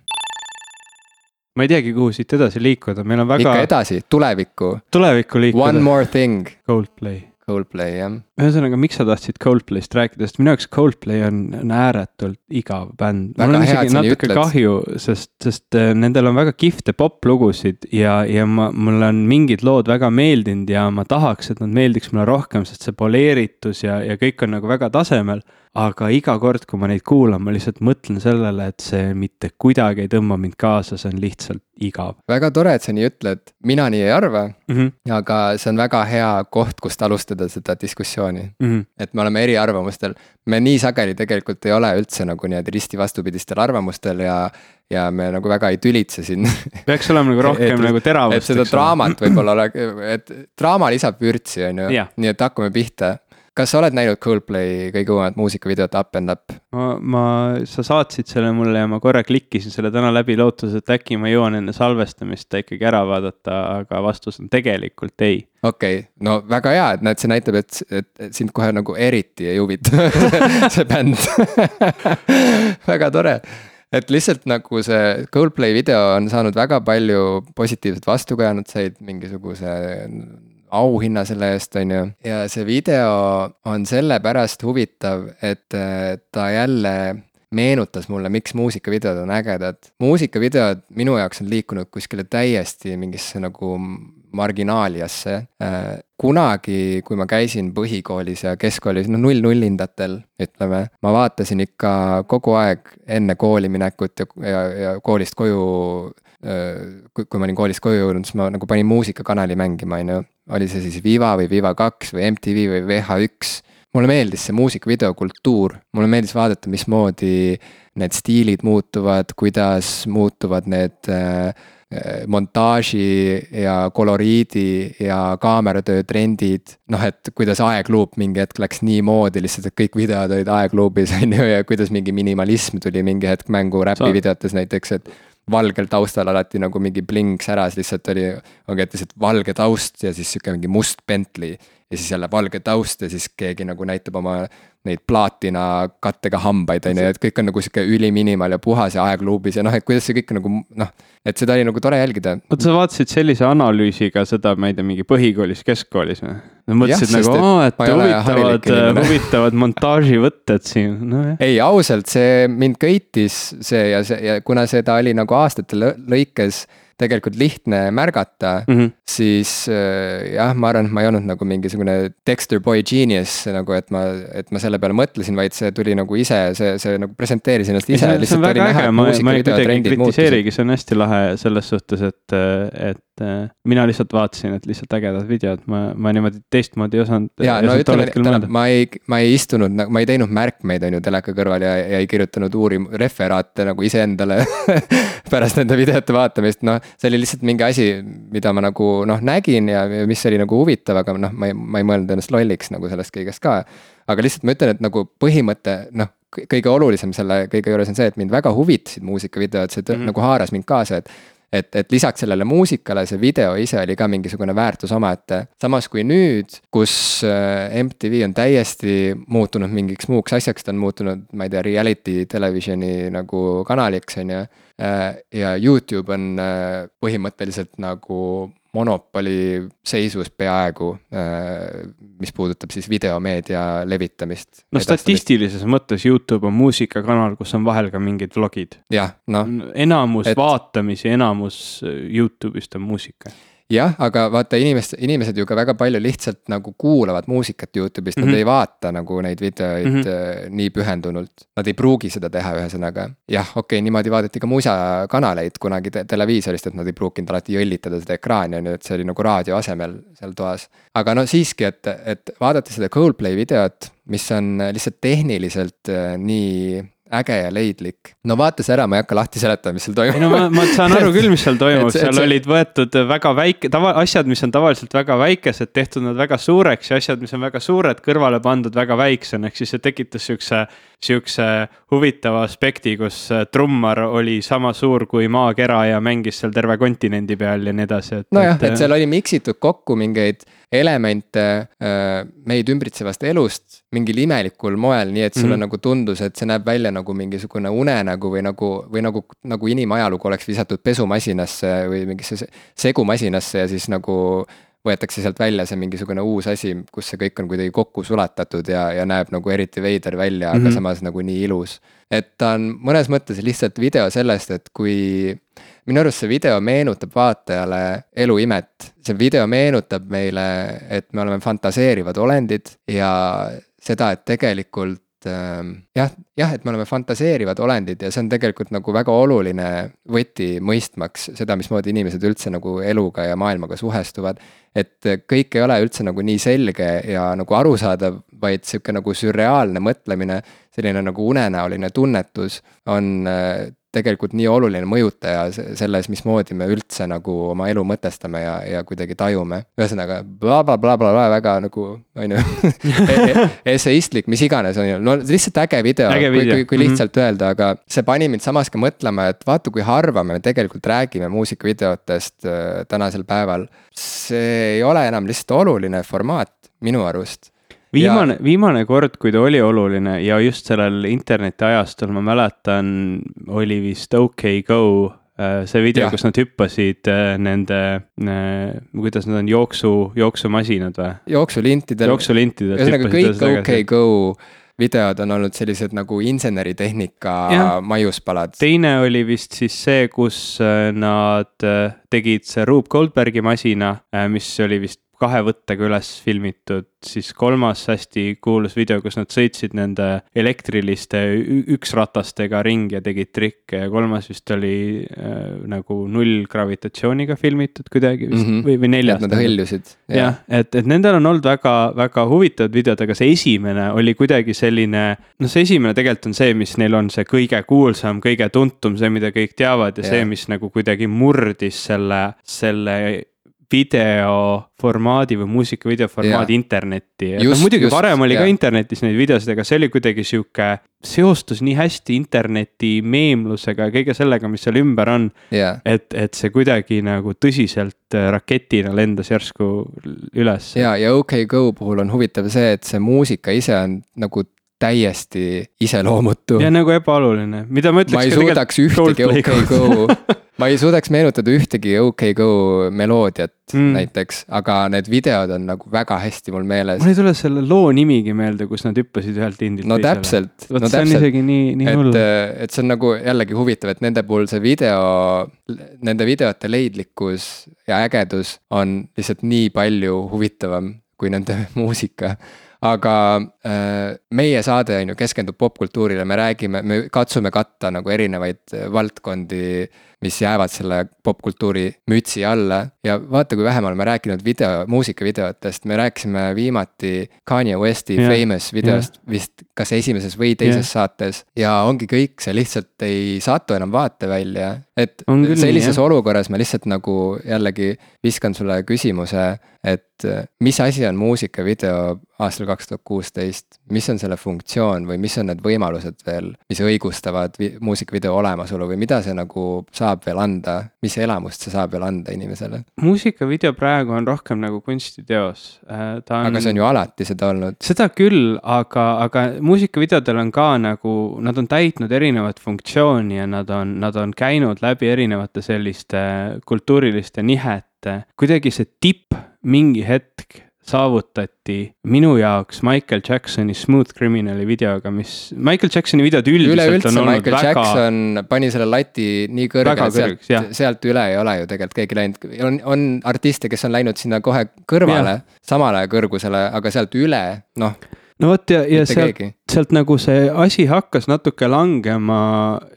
ma ei teagi, kuhu siit edasi liikuda, meil on väga. ikka edasi, tulevikku. tulevikku liikuda. One more thing. Coldplay Coldplay jah. ühesõnaga, miks sa tahtsid Coldplayst rääkida, sest minu jaoks Coldplay on, on ääretult igav bänd. mul on isegi natuke kahju, sest, sest äh, nendel on väga kihvte poplugusid ja, ja ma, mulle on mingid lood väga meeldinud ja ma tahaks, et nad meeldiks mulle rohkem, sest see poleeritus ja, ja kõik on nagu väga tasemel aga iga kord, kui ma neid kuulan, ma lihtsalt mõtlen sellele, et see mitte kuidagi ei tõmba mind kaasa, see on lihtsalt igav. väga tore, et sa nii ütled, mina nii ei arva mm, -hmm. aga see on väga hea koht, kust alustada seda diskussiooni mm. -hmm. et me oleme eriarvamustel, me nii sageli tegelikult ei ole üldse nagu niimoodi risti vastupidistel arvamustel ja ja me nagu väga ei tülitse siin. peaks olema nagu rohkem et, nagu teravust. et seda draamat võib-olla ole, et draama lisab vürtsi, on ju, nii et hakkame pihta kas sa oled näinud Coldplay kõige uuemat muusikavideot Up and Up? ma, ma, sa saatsid selle mulle ja ma korra klikkisin selle täna läbi lootuses, et äkki ma jõuan enne salvestamist ta ikkagi ära vaadata, aga vastus on tegelikult ei. okei okay., no väga hea, et näed, see näitab, et, et, sind kohe nagu eriti ei huvita see bänd väga tore et lihtsalt nagu see Coldplay video on saanud väga palju positiivset vastukaja, nad said mingisuguse auhinna selle eest, on ju. ja see video on sellepärast huvitav, et äh, ta jälle meenutas mulle, miks muusikavideod on ägedad. muusikavideod minu jaoks on liikunud kuskile täiesti mingisse nagu marginaaliasse. Äh, kunagi, kui ma käisin põhikoolis ja keskkoolis, no null-nullindatel ütleme, ma vaatasin ikka kogu aeg enne kooli minekut ja, ja, ja koolist koju kui, kui ma olin koolist koju jõudnud, siis ma nagu panin muusikakanali mängima, on ju. oli see siis Viva või Viva kaks või MTV või VH1. mulle meeldis see muusikavideo kultuur, mulle meeldis vaadata, mismoodi need stiilid muutuvad, kuidas muutuvad need äh, montaaži ja koloriidi ja kaameratöö trendid. noh, et kuidas aegluup mingi hetk läks niimoodi lihtsalt, et kõik videod olid aegluubis on ju ja kuidas mingi minimalism tuli mingi hetk mängu räpivideotes näiteks, et valgel taustal alati nagu mingi bling säras, lihtsalt oli, ongi, et lihtsalt valge taust ja siis sihuke mingi must Bentley. Ja siis jälle valge taust ja siis keegi nagu näitab oma neid plaatina kattega hambaid, on ju, et kõik on nagu sihuke üliminimal ja puhas ja aegluubis ja noh, et kuidas see kõik nagu noh. et seda oli nagu tore jälgida. oota, sa vaatasid sellise analüüsiga seda, ma ei tea, mingi põhikoolis, keskkoolis või? mõtlesid nagu, aa, et huvitavad, huvitavad montaaživõtted siin, nojah. ei, ausalt, see mind köitis see ja see ja kuna seda oli nagu aastate lõikes tegelikult lihtne märgata mm, -hmm. siis äh, jah, ma arvan, et ma ei olnud nagu mingisugune Dexter Boy genius nagu, et ma, et ma selle peale mõtlesin, vaid see tuli nagu ise, see, see nagu presenteeris ennast ise. see on väga äge, ma, ma ei kuidagi kritiseerigi, see on hästi lahe selles suhtes, et, et et äh, mina lihtsalt vaatasin, et lihtsalt ägedad videod, ma, ma niimoodi teistmoodi ei osanud. ja no ütleme, ma ei, ma ei istunud, ma ei teinud märkmeid, on ju, teleka kõrval ja, ja ei kirjutanud uurim-, referaate nagu iseendale pärast nende videote vaatamist, noh. see oli lihtsalt mingi asi, mida ma nagu noh, nägin ja, ja mis oli nagu huvitav, aga noh, ma ei, ma ei mõelnud ennast lolliks nagu sellest kõigest ka. aga lihtsalt ma ütlen, et nagu põhimõte, noh kõige olulisem selle kõige juures on see, et mind väga huvitasid muusikavideod, see mm -hmm. nagu haaras mind kaasa, et et, et lisaks sellele muusikale, see video ise oli ka mingisugune väärtus omaette. samas kui nüüd, kus äh, MTV on täiesti muutunud mingiks muuks asjaks, ta on muutunud, ma ei tea, reality televisioni nagu kanaliks, on ju. Äh, ja Youtube on äh, põhimõtteliselt nagu monopoli seisus peaaegu, äh, mis puudutab siis videomeedia levitamist. no statistilises mõttes Youtube on muusikakanal, kus on vahel ka mingid vlogid. jah, noh. enamus et... vaatamisi, enamus Youtube'ist on muusika jah, aga vaata inimest, inimesed ju ka väga palju lihtsalt nagu kuulavad muusikat Youtube'ist mm, -hmm. nad mhm. ei vaata nagu neid videoid mm -hmm. nii pühendunult. Nad ei pruugi seda teha, ühesõnaga. jah, okei okay,, niimoodi vaadati ka musakanaleid kunagi te televiisorist, et nad ei pruukinud alati jõllitada seda ekraani, on ju, et see oli nagu raadio asemel seal toas. aga no siiski, et, et vaadates seda Coldplay videot, mis on lihtsalt tehniliselt äh, nii äge ja leidlik. no vaata see ära, ma ei hakka lahti seletama, mis seal toimub. ei no ma, ma saan aru küll, mis seal toimub, seal see... olid võetud väga väike, tava, asjad, mis on tavaliselt väga väikesed, tehtud nad väga suureks ja asjad, mis on väga suured, kõrvale pandud väga väiksena, ehk siis see tekitas siukse sihukese huvitava aspekti, kus äh, trummar oli sama suur kui maakera ja mängis seal terve kontinendi peal ja nii edasi, et. nojah, et seal oli miksitud kokku mingeid elemente äh, meid ümbritsevast elust mingil imelikul moel, nii et sulle mm -hmm. nagu tundus, et see näeb välja nagu mingisugune unenägu või nagu, või nagu, nagu inimajalugu oleks visatud pesumasinasse või mingisse segumasinasse ja siis nagu võetakse sealt välja see mingisugune uus asi, kus see kõik on kuidagi kokku sulatatud ja, ja näeb nagu eriti veider välja mm, -hmm. aga mhm. samas nagu nii ilus. et ta on mõnes mõttes lihtsalt video sellest, et kui minu arust see video meenutab vaatajale eluimet. see video meenutab meile, et me oleme fantaseerivad olendid ja seda, et tegelikult Ähm, jah, jah, et me oleme fantaseerivad olendid ja see on tegelikult nagu väga oluline võti mõistmaks seda, mismoodi inimesed üldse nagu eluga ja maailmaga suhestuvad. Et kõik ei ole üldse nagu nii selge ja nagu arusaadav, vaid sihuke nagu sürreaalne mõtlemine, selline nagu unenäoline tunnetus on äh, tegelikult nii oluline mõjutaja selles, mismoodi me üldse nagu oma elu mõtestame ja, ja kuidagi tajume. ühesõnaga blablabla bla, bla, bla, väga nagu on ju esseistlik, mis iganes on ju, no lihtsalt äge video, kui, kui, kui mhm. lihtsalt mm -hmm. öelda, aga see pani mind samas ka mõtlema, et vaata, kui harva me tegelikult räägime muusikavideotest äh, tänasel päeval. see ei ole enam lihtsalt oluline formaat minu arust viimane ja..., viimane kord, kui ta oli oluline ja just sellel internetiajastul, ma mäletan, oli vist OK Go äh, see video, kus nad hüppasid äh, nende, äh, kuidas nad on, jooksu, jooksumasinad või? jooksulintidel. jooksulintidel. ühesõnaga kõik OK Go videod on olnud sellised nagu inseneritehnika maiuspalad. teine oli vist siis see, kus nad tegid see Rube Goldbergi masina, mis oli vist kahe võttega üles filmitud, siis kolmas hästi kuulus video, kus nad sõitsid nende elektriliste üksratastega ringi ja tegid trikke ja kolmas vist oli äh, nagu nullgravitatsiooniga filmitud kuidagi vist mm -hmm. või, või neljas. Nad hõljusid. jah, et, et nendel on olnud väga, väga huvitavad videod, aga see esimene oli kuidagi selline. noh, see esimene tegelikult on see, mis neil on see kõige kuulsam, kõige tuntum, see, mida kõik teavad ja, ja. see, mis nagu kuidagi murdis selle, selle videoformaadi või muusikavideo formaadi yeah. internetti. noh muidugi just, varem oli yeah. ka internetis neid videosid, aga see oli kuidagi sihuke, seostus nii hästi interneti meemlusega ja kõige sellega, mis seal ümber on yeah.. et, et see kuidagi nagu tõsiselt äh, raketina lendas järsku üles. ja, ja OK Go puhul on huvitav see, et see muusika ise on nagu täiesti iseloomutu. ja nagu ebaoluline, mida ma ütleks. ma ei suudaks ühtegi OK Go ma ei suudaks meenutada ühtegi OK Go meloodiat mm. näiteks, aga need videod on nagu väga hästi mul meeles. mul ei tule selle loo nimigi meelde, kus nad hüppasid ühelt indilt no, teisele. täpselt. vot no, see on isegi nii, nii hull. et see on nagu jällegi huvitav, et nende puhul see video, nende videote leidlikkus ja ägedus on lihtsalt nii palju huvitavam kui nende muusika aga äh, meie saade on ju keskendub popkultuurile, me räägime, me katsume katta nagu erinevaid valdkondi mis jäävad selle popkultuuri mütsi alla. ja vaata, kui vähe me oleme rääkinud video, muusikavideotest, me rääkisime viimati Kanye Westi yeah. Famous videost yeah. vist kas esimeses või teises yeah. saates. ja ongi kõik, see lihtsalt ei satu enam vaatevälja. et küll, sellises jah. olukorras ma lihtsalt nagu jällegi viskan sulle küsimuse, et mis asi on muusikavideo aastal kaks tuhat kuusteist, mis on selle funktsioon või mis on need võimalused veel, mis õigustavad muusikavideo olemasolu või mida see nagu saab saab veel anda, mis elamust see saab veel anda inimesele? muusikavideo praegu on rohkem nagu kunstiteos. Äh, on... aga see on ju alati seda olnud. seda küll, aga, aga muusikavideodel on ka nagu, nad on täitnud erinevat funktsiooni ja nad on, nad on käinud läbi erinevate selliste kultuuriliste nihete. kuidagi see tipp mingi hetk saavutati minu jaoks Michael Jacksoni Smooth Criminali videoga, mis, Michael Jacksoni videod üldiselt Üleüldse on olnud Michael väga. Jackson pani selle lati nii kõrge, et sealt, sealt üle ei ole ju tegelikult keegi läinud, on, on artiste, kes on läinud sinna kohe kõrvale, samale kõrgusele, aga sealt üle, noh no vot ja, ja sealt, sealt nagu see asi hakkas natuke langema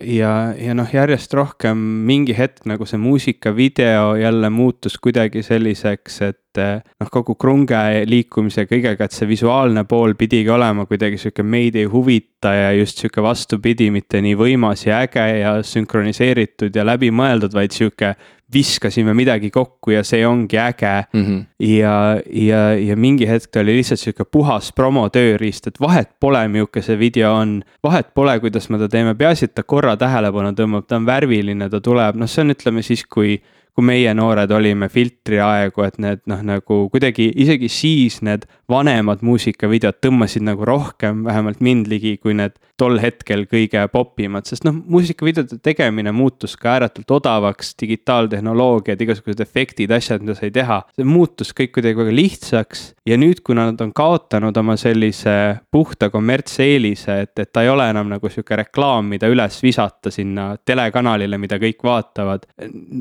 ja, ja noh, järjest rohkem mingi hetk nagu see muusikavideo jälle muutus kuidagi selliseks, et noh, kogu krunge liikumise kõigega, et see visuaalne pool pidigi olema kuidagi sihuke meid ei huvita ja just sihuke vastupidi, mitte nii võimas ja äge ja sünkroniseeritud ja läbimõeldud, vaid sihuke viskasime midagi kokku ja see ongi äge mm. -hmm. ja, ja, ja mingi hetk ta oli lihtsalt sihuke puhas promotööriist, et vahet pole, milline see video on. vahet pole, kuidas me ta teeme, peaasi, et ta korra tähelepanu tõmbab, ta on värviline, ta tuleb, noh, see on, ütleme siis, kui kui meie noored olime filtriaegu, et need noh, nagu kuidagi isegi siis need vanemad muusikavideod tõmbasid nagu rohkem, vähemalt mind ligi, kui need tol hetkel kõige popimad, sest noh, muusikavideode tegemine muutus ka ääretult odavaks, digitaaltehnoloogiad, igasugused efektid, asjad, mida sai teha. see muutus kõik kuidagi väga lihtsaks ja nüüd, kuna nad on kaotanud oma sellise puhta kommertseelise, et, et ta ei ole enam nagu sihuke reklaam, mida üles visata sinna telekanalile, mida kõik vaatavad.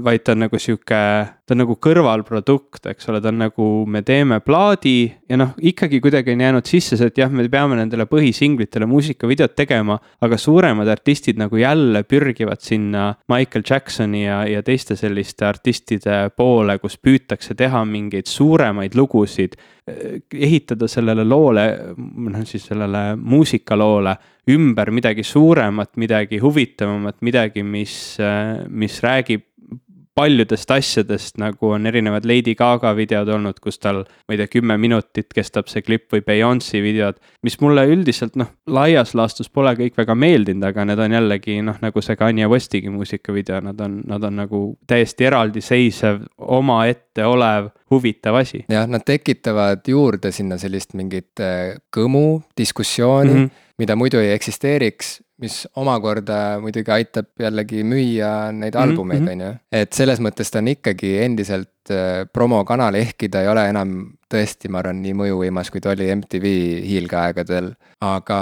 vaid ta on nagu sihuke, ta on nagu kõrvalprodukt, eks ole, ta on nagu, me teeme plaadi ja noh, ikkagi kuidagi on jäänud sisse see, et jah, me peame nendele põhisinglitele muusikavideot tegema. aga suuremad artistid nagu jälle pürgivad sinna Michael Jacksoni ja, ja teiste selliste artistide poole, kus püütakse teha mingeid suuremaid lugusid. ehitada sellele loole, noh siis sellele muusikaloole ümber midagi suuremat, midagi huvitavamat, midagi, mis, mis räägib paljudest asjadest, nagu on erinevad Lady Gaga videod olnud, kus tal, ma ei tea, kümme minutit kestab see klipp või Beyonce videod. mis mulle üldiselt noh, laias laastus pole kõik väga meeldinud, aga need on jällegi noh, nagu see Kanye Westigi muusikavideo, nad on, nad on nagu täiesti eraldiseisev, omaette olev huvitav asi. jah, nad tekitavad juurde sinna sellist mingit äh, kõmu, diskussiooni mm, -hmm. mida muidu ei eksisteeriks mis omakorda muidugi aitab jällegi müüa neid mhm, albumeid, mhm. on ju. et selles mõttes ta on ikkagi endiselt äh, promokanal, ehkki ta ei ole enam tõesti, ma arvan, nii mõjuvõimas, kui ta oli MTV hiilgeaegadel. aga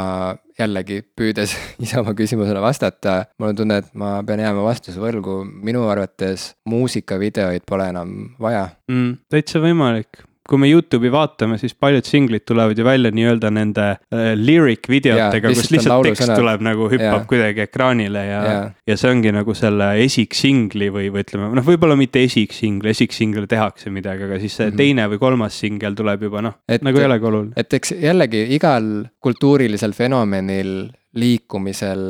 jällegi, püüdes ise oma küsimusele vastata, mul on tunne, et ma pean jääma vastuse võlgu, minu arvates muusikavideoid pole enam vaja mm,. täitsa võimalik kui me Youtube'i vaatame, siis paljud singlid tulevad ju välja nii-öelda nende äh, lyric videotega, kus lihtsalt tekst sõnad. tuleb nagu hüppab ja. kuidagi ekraanile ja, ja., ja see ongi nagu selle esiksingli või, või ütleme, noh, võib-olla mitte esiksingl, esiksingel tehakse midagi, aga siis see mm -hmm. teine või kolmas singel tuleb juba noh, nagu ei olegi oluline. et eks jällegi igal kultuurilisel fenomenil liikumisel,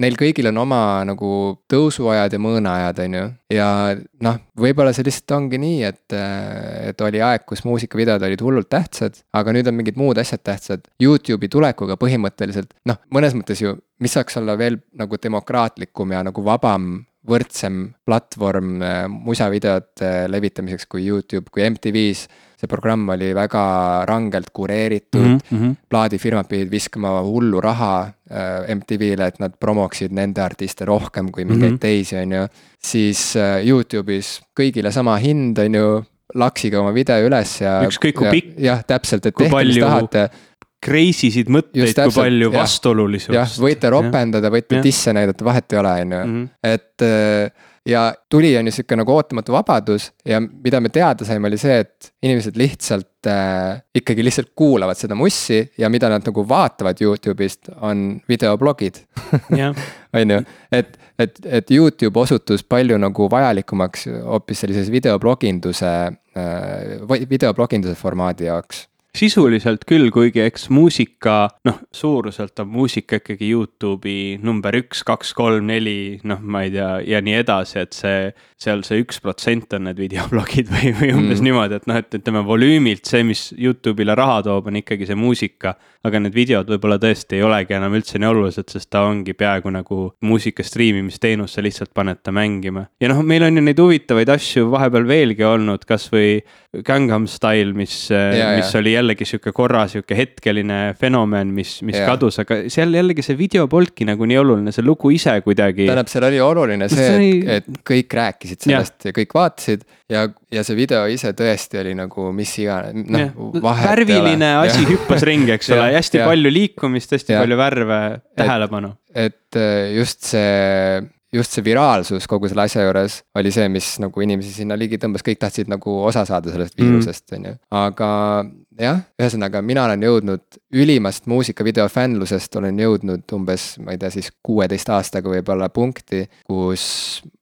neil kõigil on oma nagu tõusuajad ja mõõnaajad, on ju. ja noh, võib-olla see lihtsalt ongi nii, et, et oli aeg, kus muusikavideod olid hullult tähtsad, aga nüüd on mingid muud asjad tähtsad. Youtube'i tulekuga põhimõtteliselt noh, mõnes mõttes ju, mis saaks olla veel nagu demokraatlikum ja nagu vabam võrdsem platvorm äh, musavideote levitamiseks kui Youtube, kui MTV-s see programm oli väga rangelt kureeritud mm, -hmm. plaadifirmad pidid viskama hullu raha äh, MTV-le, et nad promoksid nende artiste rohkem kui mingeid mm -hmm. teisi, on ju. siis äh, Youtube'is kõigile sama hind, on ju, laksige oma video üles ja. ükskõik kui pikk. jah, täpselt, et tehke, mis tahate crazy sid mõtteid, kui palju vastuolulisust. jah, võite ropendada, võite disse näidata, vahet ei ole, on ju, mhm. et äh, ja tuli, on ju sihuke nagu ootamatu vabadus ja mida me teada saime, oli see, et inimesed lihtsalt äh, ikkagi lihtsalt kuulavad seda mussi ja mida nad nagu vaatavad Youtube'ist, on videoblogid. On ju, et, et, et Youtube osutus palju nagu vajalikumaks hoopis sellises videobloginduse äh,, videobloginduse formaadi jaoks sisuliselt küll, kuigi eks muusika, noh, suuruselt on muusika ikkagi Youtube'i number üks, kaks, kolm, neli, noh, ma ei tea, ja nii edasi, et see, seal see üks protsent on need videoblogid või, või umbes mm. niimoodi, et noh, et ütleme volüümilt see, mis Youtube'ile raha toob, on ikkagi see muusika. aga need videod võib-olla tõesti ei olegi enam üldse nii olulised, sest ta ongi peaaegu nagu muusika striimimisteenus, sa lihtsalt paned ta mängima. ja noh, meil on ju neid huvitavaid asju vahepeal veelgi olnud, kasvõi Gangnam Style, mis, mis oli jällegi sihuke korra sihuke hetkeline fenomen, mis, mis ja. kadus, aga seal jällegi see video polnudki nagu nii oluline, see lugu ise kuidagi. tähendab, seal oli oluline see, et, oli... et kõik rääkisid sellest ja, ja kõik vaatasid ja, ja see video ise tõesti oli nagu mis iganes, noh. värviline asi hüppas ringi, eks ole, hästi ja. palju liikumist, hästi ja. palju värve, tähelepanu. et just see just see viraalsus kogu selle asja juures oli see, mis nagu inimesi sinna ligi tõmbas, kõik tahtsid nagu osa saada sellest mhm. viirusest, on ju. aga jah, ühesõnaga mina olen jõudnud ülimast muusikavideo fännlusest olen jõudnud umbes, ma ei tea, siis kuueteist aastaga võib-olla punkti, kus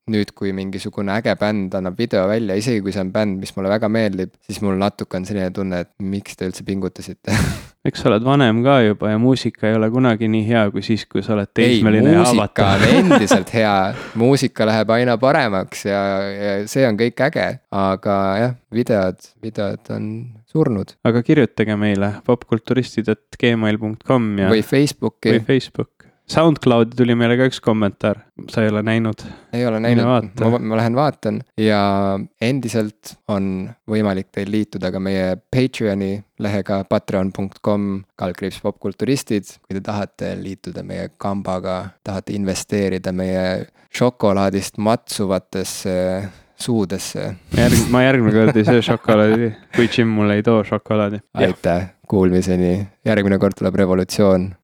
nüüd, kui mingisugune äge bänd annab video välja, isegi kui see on bänd, mis mulle väga meeldib, siis mul natuke on selline tunne, et miks te üldse pingutasite eks sa oled vanem ka juba ja muusika ei ole kunagi nii hea kui siis, kui sa oled teismeline ja haavatav. muusika on endiselt hea, muusika läheb aina paremaks ja, ja see on kõik äge, aga jah, videod, videod on surnud. aga kirjutage meile popkulturistid.gmail.com ja. või Facebooki. või Facebook SoundCloudi tuli meile ka üks kommentaar, sa ei ole näinud? ei ole näinud, ma, ma lähen vaatan ja endiselt on võimalik teil liituda ka meie Patreoni lehega patreon.com kaldkriips popkulturistid. kui te tahate liituda meie kambaga, tahate investeerida meie šokolaadist matsuvatesse suudesse. järg-, ma järgmine kord ei söö šokolaadi, kui Jim mulle ei too šokolaadi. aitäh, kuulmiseni, järgmine kord tuleb revolutsioon